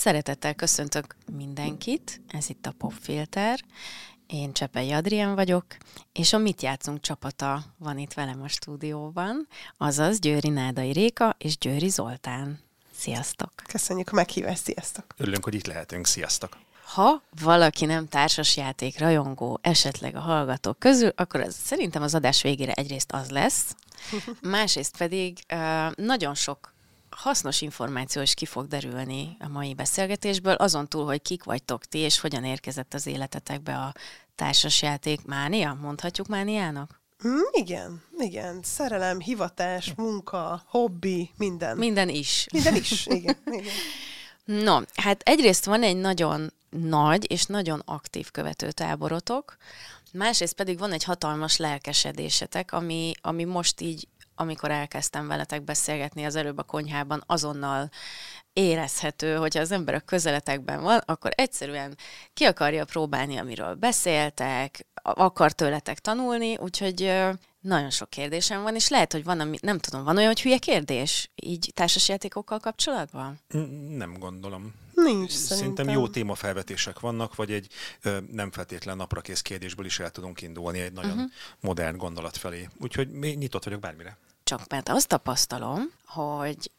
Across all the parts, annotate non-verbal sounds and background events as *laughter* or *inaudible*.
Szeretettel köszöntök mindenkit, ez itt a Popfilter. Én Csepei Adrien vagyok, és a Mit játszunk csapata van itt velem a stúdióban, azaz Győri Nádai Réka és Győri Zoltán. Sziasztok! Köszönjük a meghívást, sziasztok! Örülünk, hogy itt lehetünk, sziasztok! Ha valaki nem társasjáték rajongó esetleg a hallgatók közül, akkor az, szerintem az adás végére egyrészt az lesz, *laughs* másrészt pedig uh, nagyon sok hasznos információ is ki fog derülni a mai beszélgetésből, azon túl, hogy kik vagytok ti, és hogyan érkezett az életetekbe a társasjáték mánia, mondhatjuk mániának? Mm, igen, igen. Szerelem, hivatás, munka, hobbi, minden. Minden is. Minden is, igen. igen. *laughs* No, hát egyrészt van egy nagyon nagy és nagyon aktív követőtáborotok, másrészt pedig van egy hatalmas lelkesedésetek, ami, ami most így amikor elkezdtem veletek beszélgetni az előbb a konyhában, azonnal érezhető, hogyha az ember a közeletekben van, akkor egyszerűen ki akarja próbálni, amiről beszéltek, akar tőletek tanulni, úgyhogy nagyon sok kérdésem van, és lehet, hogy van, ami, nem tudom, van olyan, hogy hülye kérdés, így társasjátékokkal kapcsolatban? Nem gondolom. Nincs Szerintem szerintem. jó témafelvetések vannak, vagy egy ö, nem feltétlen naprakész kérdésből is el tudunk indulni egy nagyon uh-huh. modern gondolat felé. Úgyhogy még nyitott vagyok bármire. Csak mert azt tapasztalom, hogy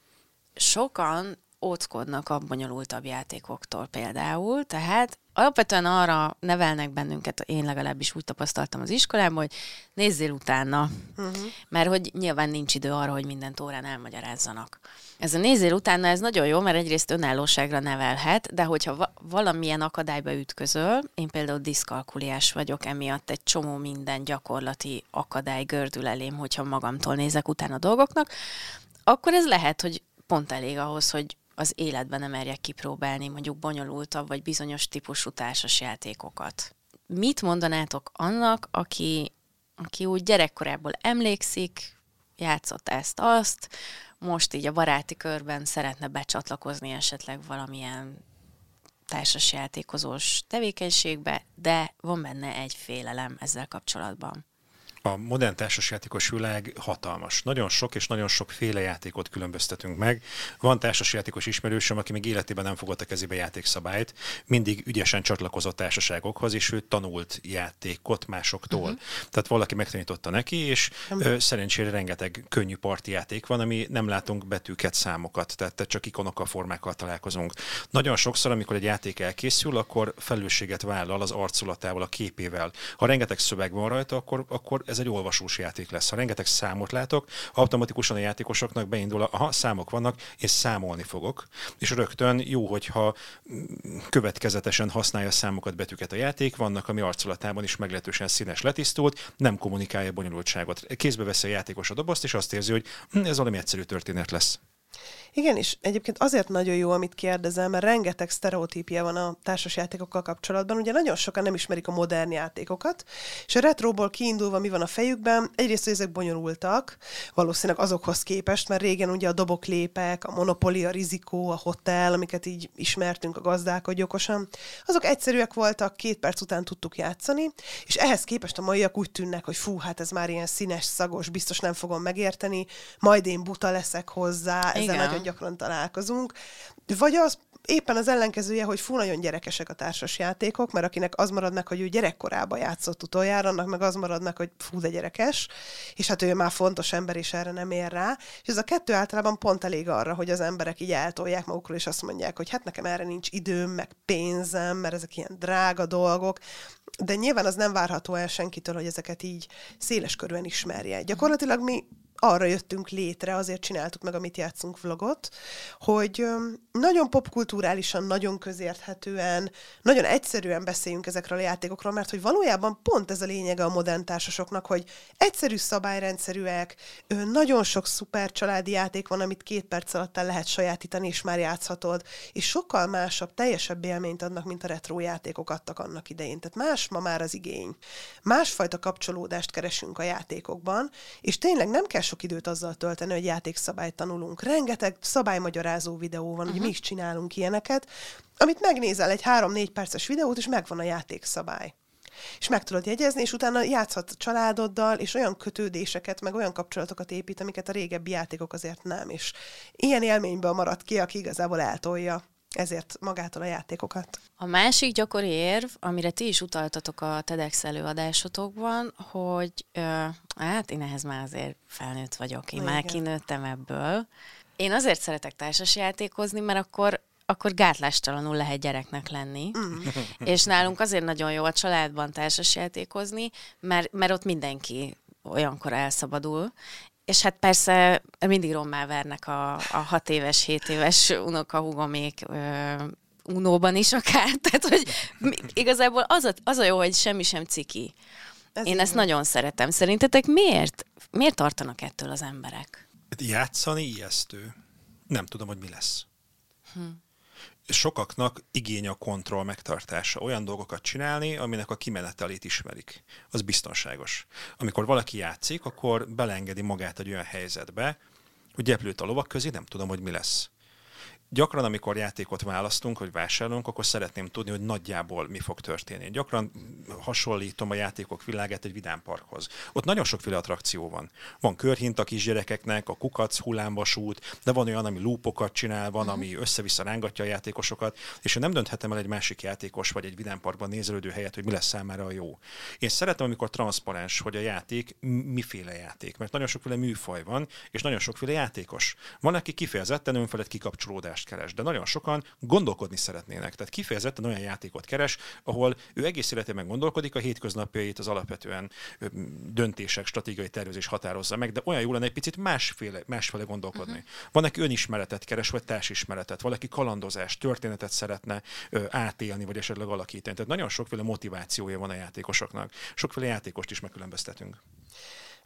sokan óckodnak a bonyolultabb játékoktól például, tehát alapvetően arra nevelnek bennünket, én legalábbis úgy tapasztaltam az iskolában, hogy nézzél utána, uh-huh. mert hogy nyilván nincs idő arra, hogy mindent órán elmagyarázzanak. Ez a nézzél utána, ez nagyon jó, mert egyrészt önállóságra nevelhet, de hogyha va- valamilyen akadályba ütközöl, én például diszkalkuliás vagyok, emiatt egy csomó minden gyakorlati akadály gördül elém, hogyha magamtól nézek utána a dolgoknak, akkor ez lehet, hogy pont elég ahhoz, hogy az életben nem merjek kipróbálni mondjuk bonyolultabb vagy bizonyos típusú társas játékokat. Mit mondanátok annak, aki, aki úgy gyerekkorából emlékszik, játszott ezt-azt, most így a baráti körben szeretne becsatlakozni esetleg valamilyen társas játékozós tevékenységbe, de van benne egy félelem ezzel kapcsolatban. A modern társasjátékos világ hatalmas. Nagyon sok és nagyon sokféle játékot különböztetünk meg. Van társasjátékos ismerősöm, aki még életében nem fogott a kezébe játékszabályt, mindig ügyesen csatlakozott társaságokhoz, és ő tanult játékot másoktól. Uh-huh. Tehát valaki megtanította neki, és ö, szerencsére rengeteg könnyű parti játék van, ami nem látunk betűket, számokat, tehát csak ikonokkal, formákkal találkozunk. Nagyon sokszor, amikor egy játék elkészül, akkor felelősséget vállal az arculatával, a képével. Ha rengeteg szöveg van rajta, akkor, akkor ez egy olvasós játék lesz. Ha rengeteg számot látok, automatikusan a játékosoknak beindul, aha, számok vannak, és számolni fogok. És rögtön jó, hogyha mm, következetesen használja a számokat, betűket a játék, vannak, ami arculatában is meglehetősen színes letisztult, nem kommunikálja a bonyolultságot. Kézbe veszi a játékos a dobozt, és azt érzi, hogy hm, ez valami egyszerű történet lesz. Igen, és egyébként azért nagyon jó, amit kérdezel, mert rengeteg sztereotípia van a társasjátékokkal kapcsolatban. Ugye nagyon sokan nem ismerik a modern játékokat, és a retróból kiindulva mi van a fejükben? Egyrészt, hogy ezek bonyolultak, valószínűleg azokhoz képest, mert régen ugye a doboklépek, a monopoli, a rizikó, a hotel, amiket így ismertünk a gazdálkodj okosan, azok egyszerűek voltak, két perc után tudtuk játszani, és ehhez képest a maiak úgy tűnnek, hogy fú, hát ez már ilyen színes, szagos, biztos nem fogom megérteni, majd én buta leszek hozzá, ezzel Igen. nagyon gyakran találkozunk. Vagy az éppen az ellenkezője, hogy fú, nagyon gyerekesek a társas játékok, mert akinek az marad meg, hogy ő gyerekkorában játszott utoljára, annak meg az marad meg, hogy fú, de gyerekes, és hát ő már fontos ember, és erre nem ér rá. És ez a kettő általában pont elég arra, hogy az emberek így eltolják magukról, és azt mondják, hogy hát nekem erre nincs időm, meg pénzem, mert ezek ilyen drága dolgok, de nyilván az nem várható el senkitől, hogy ezeket így széles körülön ismerje. Gyakorlatilag mi arra jöttünk létre, azért csináltuk meg a Mit játszunk vlogot, hogy nagyon popkulturálisan, nagyon közérthetően, nagyon egyszerűen beszéljünk ezekről a játékokról, mert hogy valójában pont ez a lényege a modern társasoknak, hogy egyszerű szabályrendszerűek, nagyon sok szuper családi játék van, amit két perc alatt el lehet sajátítani, és már játszhatod, és sokkal másabb, teljesebb élményt adnak, mint a retro játékok adtak annak idején. Tehát más ma már az igény. Másfajta kapcsolódást keresünk a játékokban, és tényleg nem kell sok időt azzal tölteni, hogy játékszabályt tanulunk. Rengeteg szabálymagyarázó videó van, uh-huh. hogy mi is csinálunk ilyeneket, amit megnézel egy három-négy perces videót, és megvan a játékszabály. És meg tudod jegyezni, és utána játszhat a családoddal, és olyan kötődéseket, meg olyan kapcsolatokat épít, amiket a régebbi játékok azért nem. És ilyen élményből marad ki, aki igazából eltolja ezért magától a játékokat. A másik gyakori érv, amire ti is utaltatok a TEDx előadásotokban, hogy ö, hát én ehhez már azért felnőtt vagyok, én Na, már igen. kinőttem ebből. Én azért szeretek társasjátékozni, mert akkor akkor gátlástalanul lehet gyereknek lenni. Mm. *laughs* És nálunk azért nagyon jó a családban társasjátékozni, mert, mert ott mindenki olyankor elszabadul, és hát persze mindig rommá vernek a, a hat éves, hét éves unokahugomék ö, unóban is akár. *laughs* Tehát, hogy igazából az a, az a jó, hogy semmi sem ciki. Ez Én ezt van. nagyon szeretem. Szerintetek miért? Miért tartanak ettől az emberek? Játszani ijesztő. Nem tudom, hogy mi lesz. Hm. Sokaknak igény a kontroll megtartása. Olyan dolgokat csinálni, aminek a kimenetelét ismerik. Az biztonságos. Amikor valaki játszik, akkor belengedi magát egy olyan helyzetbe, hogy gyeplőt a lovak közé, nem tudom, hogy mi lesz. Gyakran, amikor játékot választunk, vagy vásárolunk, akkor szeretném tudni, hogy nagyjából mi fog történni. Gyakran hasonlítom a játékok világát egy vidámparkhoz. Ott nagyon sokféle attrakció van. Van körhint a kisgyerekeknek, a kukac, hullámvasút, de van olyan, ami lúpokat csinál, van, ami össze-vissza rángatja a játékosokat, és én nem dönthetem el egy másik játékos vagy egy vidámparkban nézelődő helyet, hogy mi lesz számára a jó. Én szeretem, amikor transzparens, hogy a játék miféle játék, mert nagyon sokféle műfaj van, és nagyon sokféle játékos. Van, aki kifejezetten önfelett kikapcsolódást keres, de nagyon sokan gondolkodni szeretnének. Tehát kifejezetten olyan játékot keres, ahol ő egész életében gondolkodik, a hétköznapjait az alapvetően döntések, stratégiai tervezés határozza meg, de olyan jó lenne egy picit másféle, másféle gondolkodni. Uh-huh. Van, aki önismeretet keres, vagy társismeretet, valaki kalandozást, történetet szeretne ö, átélni, vagy esetleg alakítani. Tehát nagyon sokféle motivációja van a játékosoknak. Sokféle játékost is megkülönböztetünk.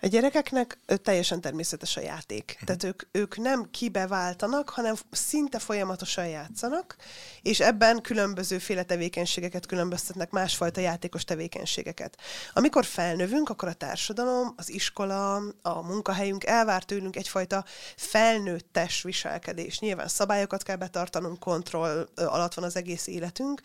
A gyerekeknek teljesen természetes a játék. Mhm. Tehát ők, ők nem kibeváltanak, hanem szinte folyamatosan játszanak, és ebben különbözőféle tevékenységeket különböztetnek, másfajta játékos tevékenységeket. Amikor felnövünk, akkor a társadalom, az iskola, a munkahelyünk elvár tőlünk egyfajta felnőttes viselkedés. Nyilván szabályokat kell betartanunk, kontroll alatt van az egész életünk,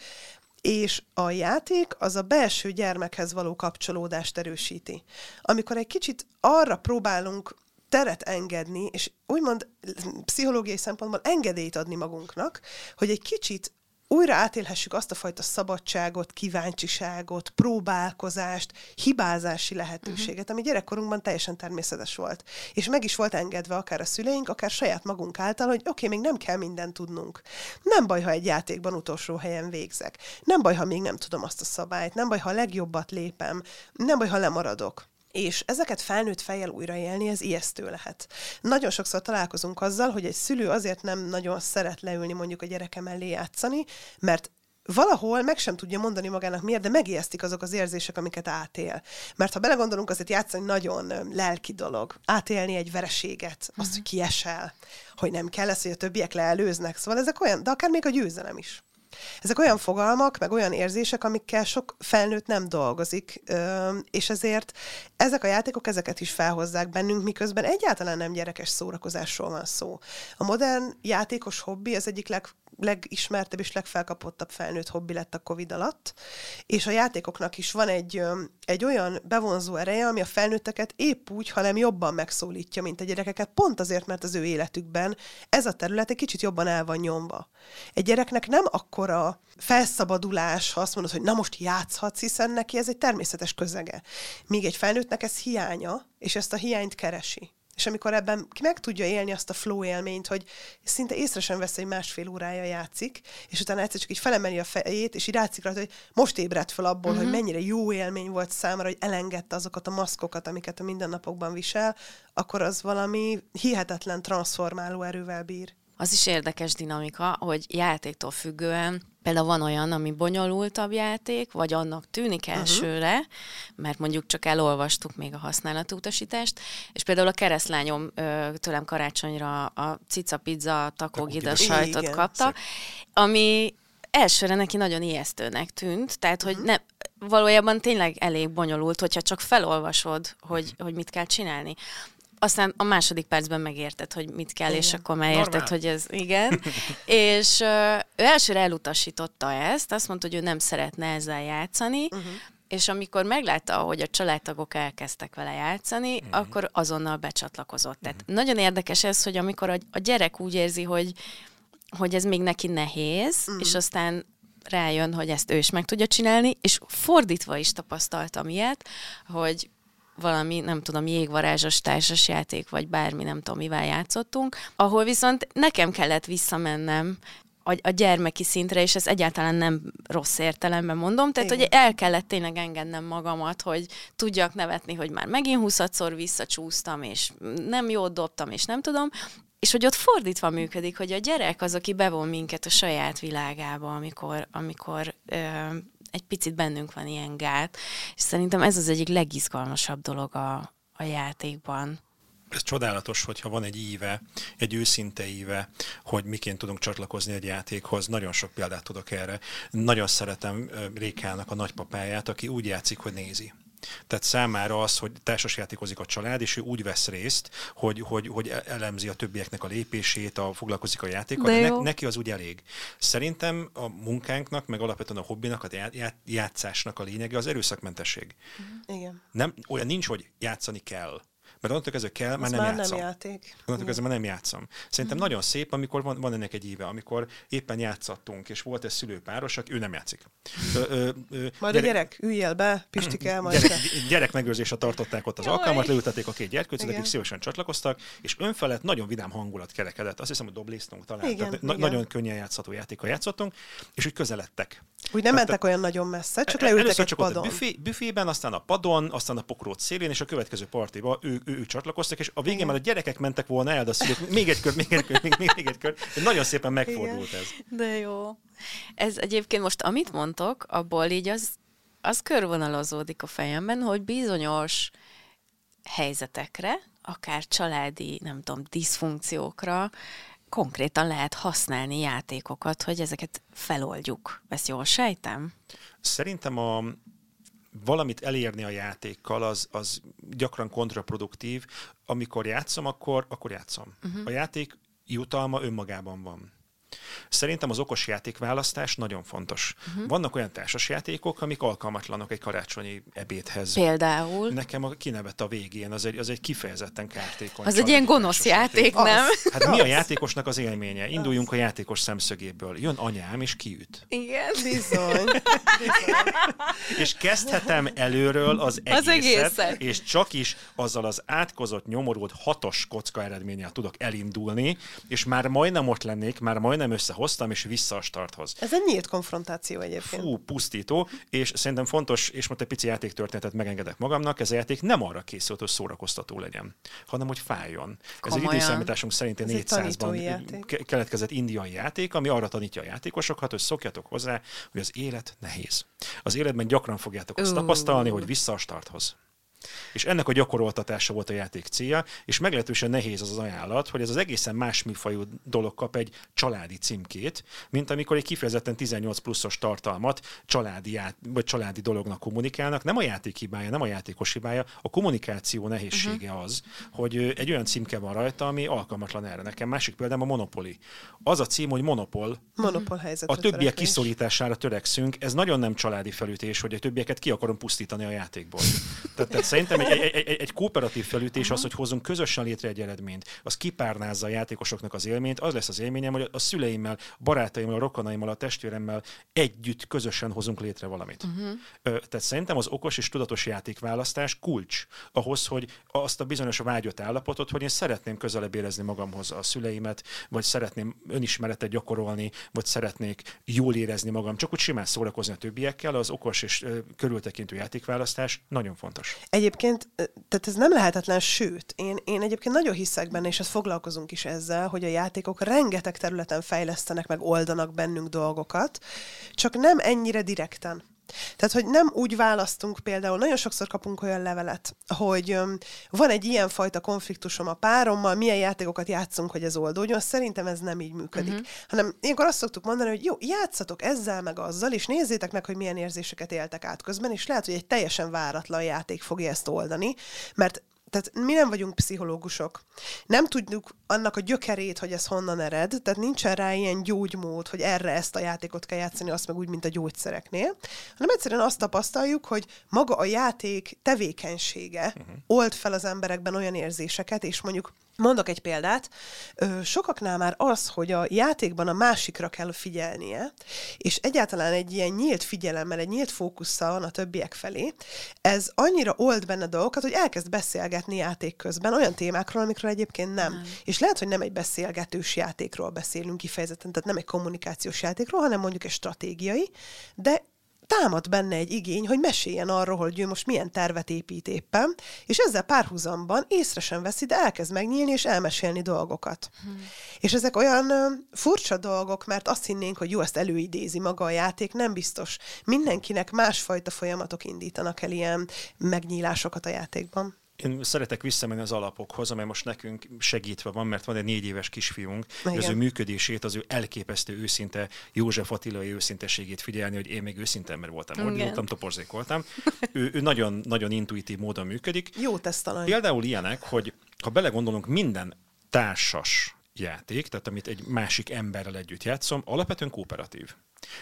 és a játék az a belső gyermekhez való kapcsolódást erősíti. Amikor egy kicsit arra próbálunk teret engedni, és úgymond pszichológiai szempontból engedélyt adni magunknak, hogy egy kicsit újra átélhessük azt a fajta szabadságot, kíváncsiságot, próbálkozást, hibázási lehetőséget, uh-huh. ami gyerekkorunkban teljesen természetes volt. És meg is volt engedve akár a szüleink, akár saját magunk által, hogy oké, okay, még nem kell mindent tudnunk. Nem baj, ha egy játékban utolsó helyen végzek. Nem baj, ha még nem tudom azt a szabályt. Nem baj, ha a legjobbat lépem. Nem baj, ha lemaradok. És ezeket felnőtt fejjel újraélni, ez ijesztő lehet. Nagyon sokszor találkozunk azzal, hogy egy szülő azért nem nagyon szeret leülni mondjuk a gyereke mellé játszani, mert valahol meg sem tudja mondani magának miért, de megijesztik azok az érzések, amiket átél. Mert ha belegondolunk, azért játszani nagyon lelki dolog. Átélni egy vereséget, azt, hogy kiesel, hogy nem kell lesz, hogy a többiek leelőznek. Szóval ezek olyan, de akár még a győzelem is. Ezek olyan fogalmak, meg olyan érzések, amikkel sok felnőtt nem dolgozik, és ezért ezek a játékok ezeket is felhozzák bennünk, miközben egyáltalán nem gyerekes szórakozásról van szó. A modern játékos hobbi az egyik leg, legismertebb és legfelkapottabb felnőtt hobbi lett a Covid alatt, és a játékoknak is van egy, egy olyan bevonzó ereje, ami a felnőtteket épp úgy, hanem jobban megszólítja, mint a gyerekeket, pont azért, mert az ő életükben ez a terület egy kicsit jobban el van nyomva. Egy gyereknek nem akkora felszabadulás, ha azt mondod, hogy na most játszhatsz, hiszen neki ez egy természetes közege. Míg egy felnőttnek ez hiánya, és ezt a hiányt keresi. És amikor ebben ki meg tudja élni azt a flow élményt, hogy szinte észre sem vesz, hogy másfél órája játszik, és utána egyszer csak így felemeli a fejét, és így rátszik rá, hogy most ébredt fel abból, uh-huh. hogy mennyire jó élmény volt számára, hogy elengedte azokat a maszkokat, amiket a mindennapokban visel, akkor az valami hihetetlen transformáló erővel bír. Az is érdekes dinamika, hogy játéktól függően például van olyan, ami bonyolultabb játék, vagy annak tűnik elsőre, uh-huh. mert mondjuk csak elolvastuk még a használati utasítást, és például a keresztlányom tőlem karácsonyra a cica pizza takogida sajtot Igen, kapta, szép. ami elsőre neki nagyon ijesztőnek tűnt, tehát hogy ne, valójában tényleg elég bonyolult, hogyha csak felolvasod, hogy, hogy mit kell csinálni. Aztán a második percben megérted, hogy mit kell, és Igen. akkor már érted, Normál. hogy ez igen. *laughs* és ö, ő elsőre elutasította ezt, azt mondta, hogy ő nem szeretne ezzel játszani, uh-huh. és amikor meglátta, hogy a családtagok elkezdtek vele játszani, uh-huh. akkor azonnal becsatlakozott. Tehát nagyon érdekes ez, hogy amikor a, a gyerek úgy érzi, hogy hogy ez még neki nehéz, mm. és aztán rájön, hogy ezt ő is meg tudja csinálni, és fordítva is tapasztaltam ilyet, hogy valami, nem tudom, jégvarázsos társas játék, vagy bármi, nem tudom, mivel játszottunk, ahol viszont nekem kellett visszamennem a, a gyermeki szintre, és ez egyáltalán nem rossz értelemben mondom, tehát Igen. hogy el kellett tényleg engednem magamat, hogy tudjak nevetni, hogy már megint huszadszor visszacsúsztam, és nem jót dobtam, és nem tudom, és hogy ott fordítva működik, hogy a gyerek az, aki bevon minket a saját világába, amikor, amikor ö, egy picit bennünk van ilyen gát, és szerintem ez az egyik legizgalmasabb dolog a, a játékban ez csodálatos, hogyha van egy íve, egy őszinte íve, hogy miként tudunk csatlakozni egy játékhoz. Nagyon sok példát tudok erre. Nagyon szeretem Rékának a nagypapáját, aki úgy játszik, hogy nézi. Tehát számára az, hogy társasjátékozik a család, és ő úgy vesz részt, hogy, hogy, hogy elemzi a többieknek a lépését, a, foglalkozik a játékkal, de, de ne, neki az úgy elég. Szerintem a munkánknak, meg alapvetően a hobbinak, a játszásnak a lényege az erőszakmentesség. Igen. Nem, olyan nincs, hogy játszani kell mert onnantól kezdve kell, már nem már játszom. nem játék. Onnantól kezdve már nem játszom. Szerintem mm. nagyon szép, amikor van, van ennek egy éve, amikor éppen játszottunk, és volt egy szülőpáros, aki ő nem játszik. Ö, ö, ö, majd gyerek, a gyerek, üljél be, Pistike, majd gyerek, gyerek megőrzésre tartották ott az Jaj. alkalmat, leültették a két gyerkőcöt, akik szívesen csatlakoztak, és önfelett nagyon vidám hangulat kerekedett. Azt hiszem, hogy dobléztunk talán. Igen, Tehát igen. nagyon könnyen játszható játékkal játszottunk, és úgy közeledtek. Úgy nem mentek olyan nagyon messze, csak leültek egy csak padon. A büfé, büfében, aztán a padon, aztán a pokróc szélén, és a következő partiba ő, ő, ő csatlakoztak, és a végén már a gyerekek mentek volna el, de a szülők még egy kör, még egy kör, még, még, még egy kör. Nagyon szépen megfordult Igen. ez. De jó. Ez egyébként most, amit mondtok, abból így az, az körvonalazódik a fejemben, hogy bizonyos helyzetekre, akár családi, nem tudom, diszfunkciókra, konkrétan lehet használni játékokat, hogy ezeket feloldjuk. Ezt jól sejtem? Szerintem a, valamit elérni a játékkal, az, az gyakran kontraproduktív. Amikor játszom, akkor, akkor játszom. Uh-huh. A játék jutalma önmagában van. Szerintem az okos játékválasztás nagyon fontos. Uh-huh. Vannak olyan társasjátékok, amik alkalmatlanok egy karácsonyi ebédhez. Például? Nekem a kinevet a végén, az egy, az egy kifejezetten kártékony. Az egy ilyen gonosz játék, játék nem? Az. Hát mi a játékosnak az élménye? Induljunk a játékos szemszögéből. Jön anyám, és kiüt. Igen. Bizony. *laughs* és kezdhetem előről az egészet, az egészet, és csak is azzal az átkozott, nyomorult hatos kocka eredménnyel tudok elindulni, és már majdnem ott lennék, már majdnem össze hoztam, és vissza a starthoz. Ez egy nyílt konfrontáció egyébként. Fú, pusztító, és szerintem fontos, és most egy pici játéktörténetet megengedek magamnak, ez a játék nem arra készült, hogy szórakoztató legyen, hanem hogy fájjon. Komolyan. Ez egy időszámításunk szerint 400-ban keletkezett indiai játék, ami arra tanítja a játékosokat, hogy szokjatok hozzá, hogy az élet nehéz. Az életben gyakran fogjátok azt tapasztalni, hogy vissza a starthoz. És ennek a gyakoroltatása volt a játék célja, és meglehetősen nehéz az az ajánlat, hogy ez az egészen más műfajú dolog kap egy családi címkét, mint amikor egy kifejezetten 18 pluszos tartalmat családi, ját, vagy családi dolognak kommunikálnak. Nem a játék hibája, nem a játékos hibája, a kommunikáció nehézsége uh-huh. az, hogy egy olyan címke van rajta, ami alkalmatlan erre. Nekem másik példám a Monopoli. Az a cím, hogy Monopol. Monopol helyzet. A többiek kiszorítására törekszünk. Ez nagyon nem családi felütés, hogy a többieket ki akarom pusztítani a játékból. Tehát szerintem egy, egy, egy, egy kooperatív felütés uh-huh. az, hogy hozunk közösen létre egy eredményt, az kipárnázza a játékosoknak az élményt, az lesz az élményem, hogy a szüleimmel, barátaimmal, a rokonaimmal, a testvéremmel együtt, közösen hozunk létre valamit. Uh-huh. Tehát szerintem az okos és tudatos játékválasztás kulcs ahhoz, hogy azt a bizonyos vágyott állapotot, hogy én szeretném közelebb érezni magamhoz a szüleimet, vagy szeretném önismeretet gyakorolni, vagy szeretnék jól érezni magam, csak úgy simán szórakozni a többiekkel, az okos és körültekintő játékválasztás nagyon fontos. Egyébként, tehát ez nem lehetetlen, sőt, én, én egyébként nagyon hiszek benne, és ezt foglalkozunk is ezzel, hogy a játékok rengeteg területen fejlesztenek, meg oldanak bennünk dolgokat, csak nem ennyire direkten. Tehát, hogy nem úgy választunk például, nagyon sokszor kapunk olyan levelet, hogy um, van egy ilyen fajta konfliktusom a párommal, milyen játékokat játszunk, hogy ez oldódjon. Szerintem ez nem így működik. Uh-huh. Hanem ilyenkor azt szoktuk mondani, hogy jó, játszatok ezzel meg azzal, és nézzétek meg, hogy milyen érzéseket éltek át közben, és lehet, hogy egy teljesen váratlan játék fogja ezt oldani, mert tehát mi nem vagyunk pszichológusok. Nem tudjuk annak a gyökerét, hogy ez honnan ered, tehát nincsen rá ilyen gyógymód, hogy erre ezt a játékot kell játszani, azt meg úgy, mint a gyógyszereknél, hanem egyszerűen azt tapasztaljuk, hogy maga a játék tevékenysége uh-huh. old fel az emberekben olyan érzéseket, és mondjuk Mondok egy példát. Sokaknál már az, hogy a játékban a másikra kell figyelnie, és egyáltalán egy ilyen nyílt figyelemmel, egy nyílt fókusszal van a többiek felé, ez annyira old benne dolgokat, hogy elkezd beszélgetni játék közben olyan témákról, amikről egyébként nem. nem. És lehet, hogy nem egy beszélgetős játékról beszélünk kifejezetten, tehát nem egy kommunikációs játékról, hanem mondjuk egy stratégiai, de támad benne egy igény, hogy meséljen arról, hogy ő most milyen tervet épít éppen, és ezzel párhuzamban észre sem veszi, de elkezd megnyílni és elmesélni dolgokat. Hmm. És ezek olyan ö, furcsa dolgok, mert azt hinnénk, hogy jó, ezt előidézi maga a játék, nem biztos. Mindenkinek másfajta folyamatok indítanak el ilyen megnyílásokat a játékban én szeretek visszamenni az alapokhoz, amely most nekünk segítve van, mert van egy négy éves kisfiunk, az ő működését, az ő elképesztő őszinte, József Attilai őszinteségét figyelni, hogy én még őszinte ember voltam, ordítottam, toporzék voltam. *laughs* ő, ő nagyon, nagyon intuitív módon működik. Jó tesztalany. Például ilyenek, hogy ha belegondolunk, minden társas játék, tehát amit egy másik emberrel együtt játszom, alapvetően kooperatív.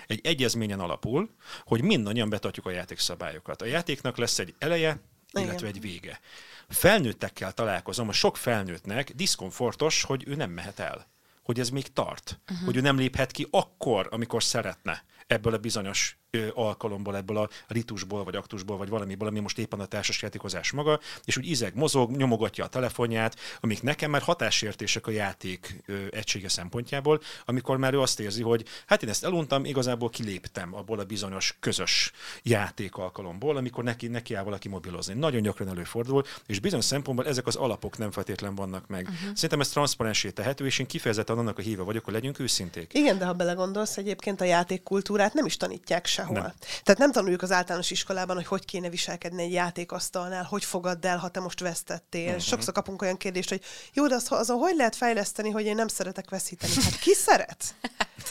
Egy egyezményen alapul, hogy mindannyian betartjuk a játékszabályokat. A játéknak lesz egy eleje, illetve egy vége. Felnőttekkel találkozom, a sok felnőttnek diszkomfortos, hogy ő nem mehet el. Hogy ez még tart. Uh-huh. Hogy ő nem léphet ki akkor, amikor szeretne ebből a bizonyos alkalomból, ebből a ritusból, vagy aktusból, vagy valamiből, ami most éppen a társasjátékozás maga, és úgy izeg, mozog, nyomogatja a telefonját, amik nekem már hatásértések a játék egysége szempontjából, amikor már ő azt érzi, hogy hát én ezt eluntam, igazából kiléptem abból a bizonyos közös játék alkalomból, amikor neki, neki áll valaki mobilozni. Nagyon gyakran előfordul, és bizonyos szempontból ezek az alapok nem feltétlen vannak meg. Uh-huh. Szerintem ez transzparensé tehető, és én kifejezetten annak a híve vagyok, hogy legyünk őszinték. Igen, de ha belegondolsz, egyébként a játékkultúrát nem is tanítják sehol. Nem. Tehát nem tanuljuk az általános iskolában, hogy hogy kéne viselkedni egy játékasztalnál, hogy fogadd el, ha te most vesztettél. Uh-huh. Sokszor kapunk olyan kérdést, hogy jó, de az, azon hogy lehet fejleszteni, hogy én nem szeretek veszíteni? Hát ki szeret?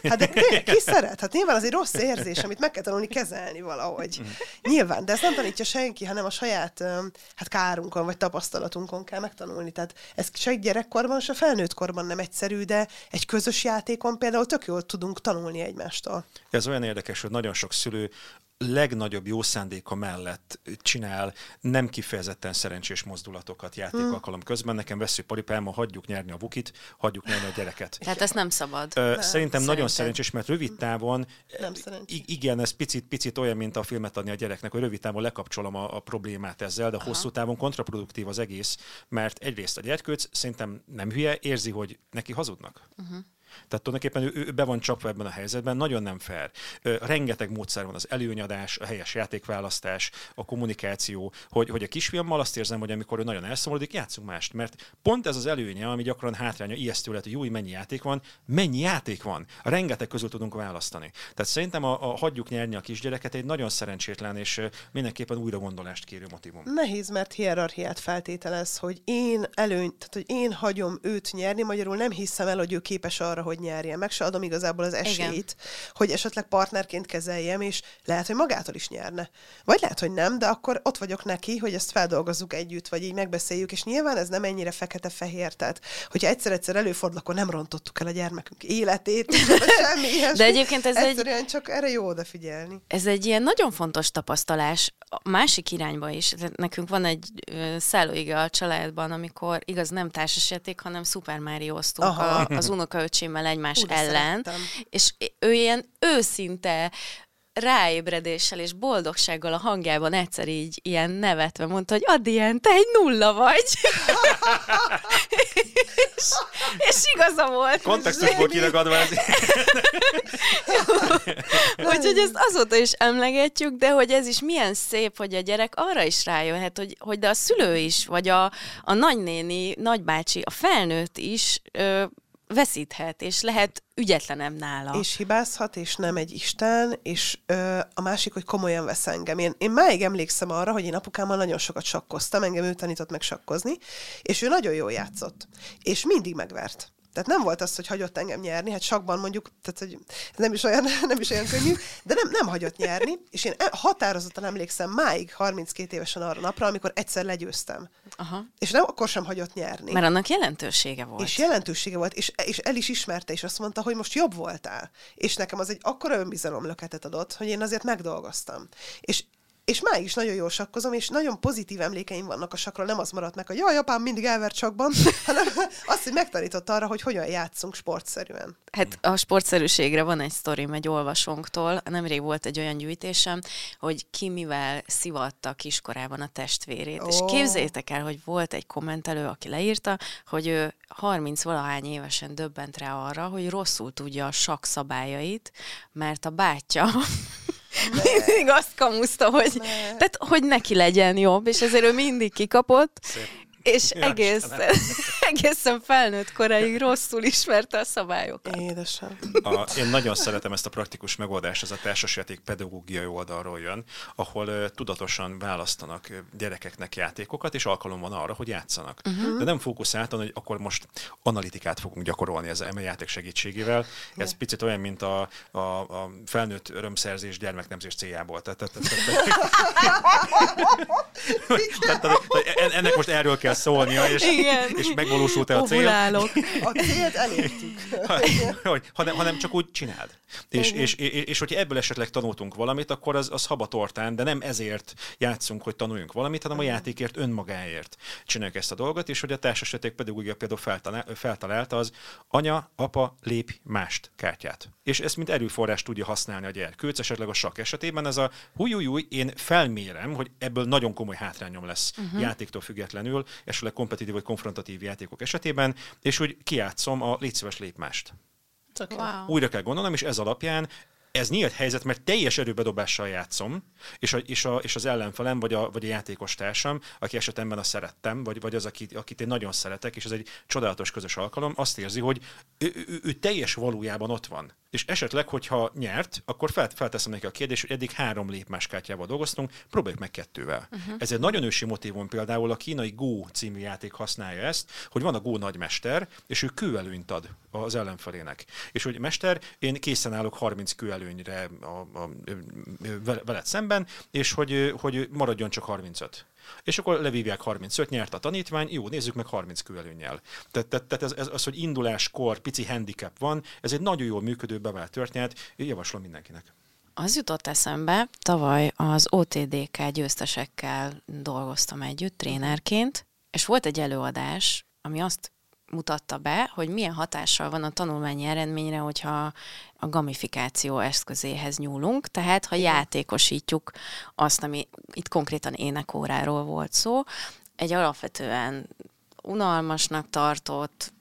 Hát de ki szeret? Hát nyilván az egy rossz érzés, amit meg kell tanulni kezelni valahogy. Uh-huh. Nyilván, de ezt nem tanítja senki, hanem a saját hát kárunkon vagy tapasztalatunkon kell megtanulni. Tehát ez se egy gyerekkorban, se felnőtt korban nem egyszerű, de egy közös játékon például tök jól tudunk tanulni egymástól. Ez olyan érdekes, hogy nagyon sok szülő legnagyobb jó szándéka mellett csinál nem kifejezetten szerencsés mozdulatokat játékalkalom közben. Nekem vesző paripáma, hagyjuk nyerni a bukit, hagyjuk nyerni a gyereket. Tehát ez nem szabad. Ö, nem, szerintem nagyon szerencsés, mert rövid távon, nem igen, ez picit, picit olyan, mint a filmet adni a gyereknek, hogy rövid távon lekapcsolom a, a problémát ezzel, de Aha. hosszú távon kontraproduktív az egész, mert egyrészt a gyerkőc szerintem nem hülye, érzi, hogy neki hazudnak. Uh-huh. Tehát tulajdonképpen ő, ő be van csapva ebben a helyzetben, nagyon nem fair. Rengeteg módszer van, az előnyadás, a helyes játékválasztás, a kommunikáció, hogy, hogy a kisfiammal azt érzem, hogy amikor ő nagyon elszomorodik, játszunk mást, mert pont ez az előnye, ami gyakran hátránya, ijesztő lehet, hogy jó, mennyi játék van, mennyi játék van, rengeteg közül tudunk választani. Tehát szerintem a, a hagyjuk nyerni a kisgyereket egy nagyon szerencsétlen és mindenképpen újra gondolást kérő motivum. Nehéz, mert hierarchiát feltételez, hogy én előny, tehát hogy én hagyom őt nyerni, magyarul nem hiszem el, hogy ő képes arra, hogy nyerjen, meg se adom igazából az esélyt, Igen. hogy esetleg partnerként kezeljem, és lehet, hogy magától is nyerne. Vagy lehet, hogy nem, de akkor ott vagyok neki, hogy ezt feldolgozzuk együtt, vagy így megbeszéljük, és nyilván ez nem ennyire fekete-fehér, tehát hogyha egyszer-egyszer előfordul, akkor nem rontottuk el a gyermekünk életét, *laughs* semmi ilyesmi. De egyébként ez Egyszerűen egy... csak erre jó odafigyelni. Ez egy ilyen nagyon fontos tapasztalás, a másik irányba is. Nekünk van egy szállóiga a családban, amikor igaz nem társasjáték, hanem Super Mario-ztunk a, az unokaöcsémmel egymás Úgy ellen, szerettem. és ő ilyen őszinte ráébredéssel és boldogsággal a hangjában egyszer így ilyen nevetve mondta, hogy Adien, te egy nulla vagy. és, és igaza volt. Kontextusból kiragadva ez. *laughs* Úgyhogy ezt azóta is emlegetjük, de hogy ez is milyen szép, hogy a gyerek arra is rájöhet, hogy, hogy de a szülő is, vagy a, a nagynéni, nagybácsi, a felnőtt is ö, veszíthet, és lehet ügyetlenem nála. És hibázhat, és nem egy Isten, és ö, a másik, hogy komolyan vesz engem. Én, én máig emlékszem arra, hogy én apukámmal nagyon sokat sakkoztam, engem ő tanított meg sakkozni, és ő nagyon jól játszott. És mindig megvert. Tehát nem volt az, hogy hagyott engem nyerni, hát sakban mondjuk, tehát hogy nem is olyan, *laughs* nem is olyan könnyű, de nem, nem hagyott nyerni, és én e, határozottan emlékszem máig 32 évesen arra napra, amikor egyszer legyőztem. Aha. És nem akkor sem hagyott nyerni. Mert annak jelentősége volt. És jelentősége volt, és, és el is ismerte, és azt mondta, hogy most jobb voltál. És nekem az egy akkora önbizalomlöketet adott, hogy én azért megdolgoztam. És és máig is nagyon jól sakkozom, és nagyon pozitív emlékeim vannak a sakról, nem az maradt meg, hogy jaj, apám mindig elvert sakban, *laughs* hanem azt, hogy megtanított arra, hogy hogyan játszunk sportszerűen. Hát a sportszerűségre van egy sztorim egy olvasónktól. Nemrég volt egy olyan gyűjtésem, hogy ki mivel szivatta kiskorában a testvérét. Oh. És képzétek el, hogy volt egy kommentelő, aki leírta, hogy ő 30 valahány évesen döbbent rá arra, hogy rosszul tudja a sakk szabályait, mert a bátyja *laughs* mindig azt kamuszta, hogy, tehát, hogy neki legyen jobb, és ezért ő mindig kikapott, Szép és ja, egészen, egészen felnőtt koráig rosszul ismerte a szabályokat. Édesem. A, én nagyon szeretem ezt a praktikus megoldást, ez a társasjáték pedagógiai oldalról jön, ahol uh, tudatosan választanak gyerekeknek játékokat, és alkalom van arra, hogy játszanak. Uh-huh. De nem fókuszáltan, hogy akkor most analitikát fogunk gyakorolni ez a játék segítségével. Ez yeah. picit olyan, mint a, a, a felnőtt örömszerzés gyermeknemzés céljából. Tehát, tehát, tehát, tehát, ennek most erről kell szólnia, és, Igen. és megvalósult-e a cél. A célt elértük. hogy, hanem, hanem csak úgy csináld. És, és, és, és hogyha ebből esetleg tanultunk valamit, akkor az, az habatortán, de nem ezért játszunk, hogy tanuljunk valamit, hanem a játékért önmagáért csináljuk ezt a dolgot, és hogy a társasjáték pedagógia például feltalál, feltalálta az anya, apa, lép mást kártyát. És ezt mint erőforrás tudja használni a gyerkőc, esetleg a sakk esetében ez a hújújúj, én felmérem, hogy ebből nagyon komoly hátrányom lesz uh-huh. játéktól függetlenül, esetleg kompetitív vagy konfrontatív játékok esetében, és hogy kiátszom a légy szíves lépmást. Wow. Újra kell gondolnom, és ez alapján ez nyílt helyzet, mert teljes erőbedobással játszom, és, a, és, a, és az ellenfelem, vagy a, vagy a játékos társam, aki esetemben a szerettem, vagy, vagy az, akit, akit én nagyon szeretek, és ez egy csodálatos közös alkalom, azt érzi, hogy ő, ő, ő teljes valójában ott van. És esetleg, hogyha nyert, akkor fel, felteszem neki a kérdést, hogy eddig három lépmáskártyával dolgoztunk, próbáljuk meg kettővel. Uh-huh. Ez egy nagyon ősi motivum például a kínai Go című játék használja ezt, hogy van a Go nagymester, és ő kőelőnyt ad az ellenfelének. És hogy mester, én készen állok 30 kőelőnyre a, a, a, veled szemben, és hogy, hogy maradjon csak 35. És akkor levívják 35, nyert a tanítvány, jó, nézzük meg 30 kőelőnnyel. Tehát, tehát, tehát ez, ez, az, hogy induláskor pici handicap van, ez egy nagyon jól működő bevált történet, javaslom mindenkinek. Az jutott eszembe, tavaly az OTDK győztesekkel dolgoztam együtt trénerként, és volt egy előadás, ami azt mutatta be, hogy milyen hatással van a tanulmányi eredményre, hogyha a gamifikáció eszközéhez nyúlunk, tehát ha játékosítjuk azt, ami itt konkrétan énekóráról volt szó, egy alapvetően unalmasnak tartott,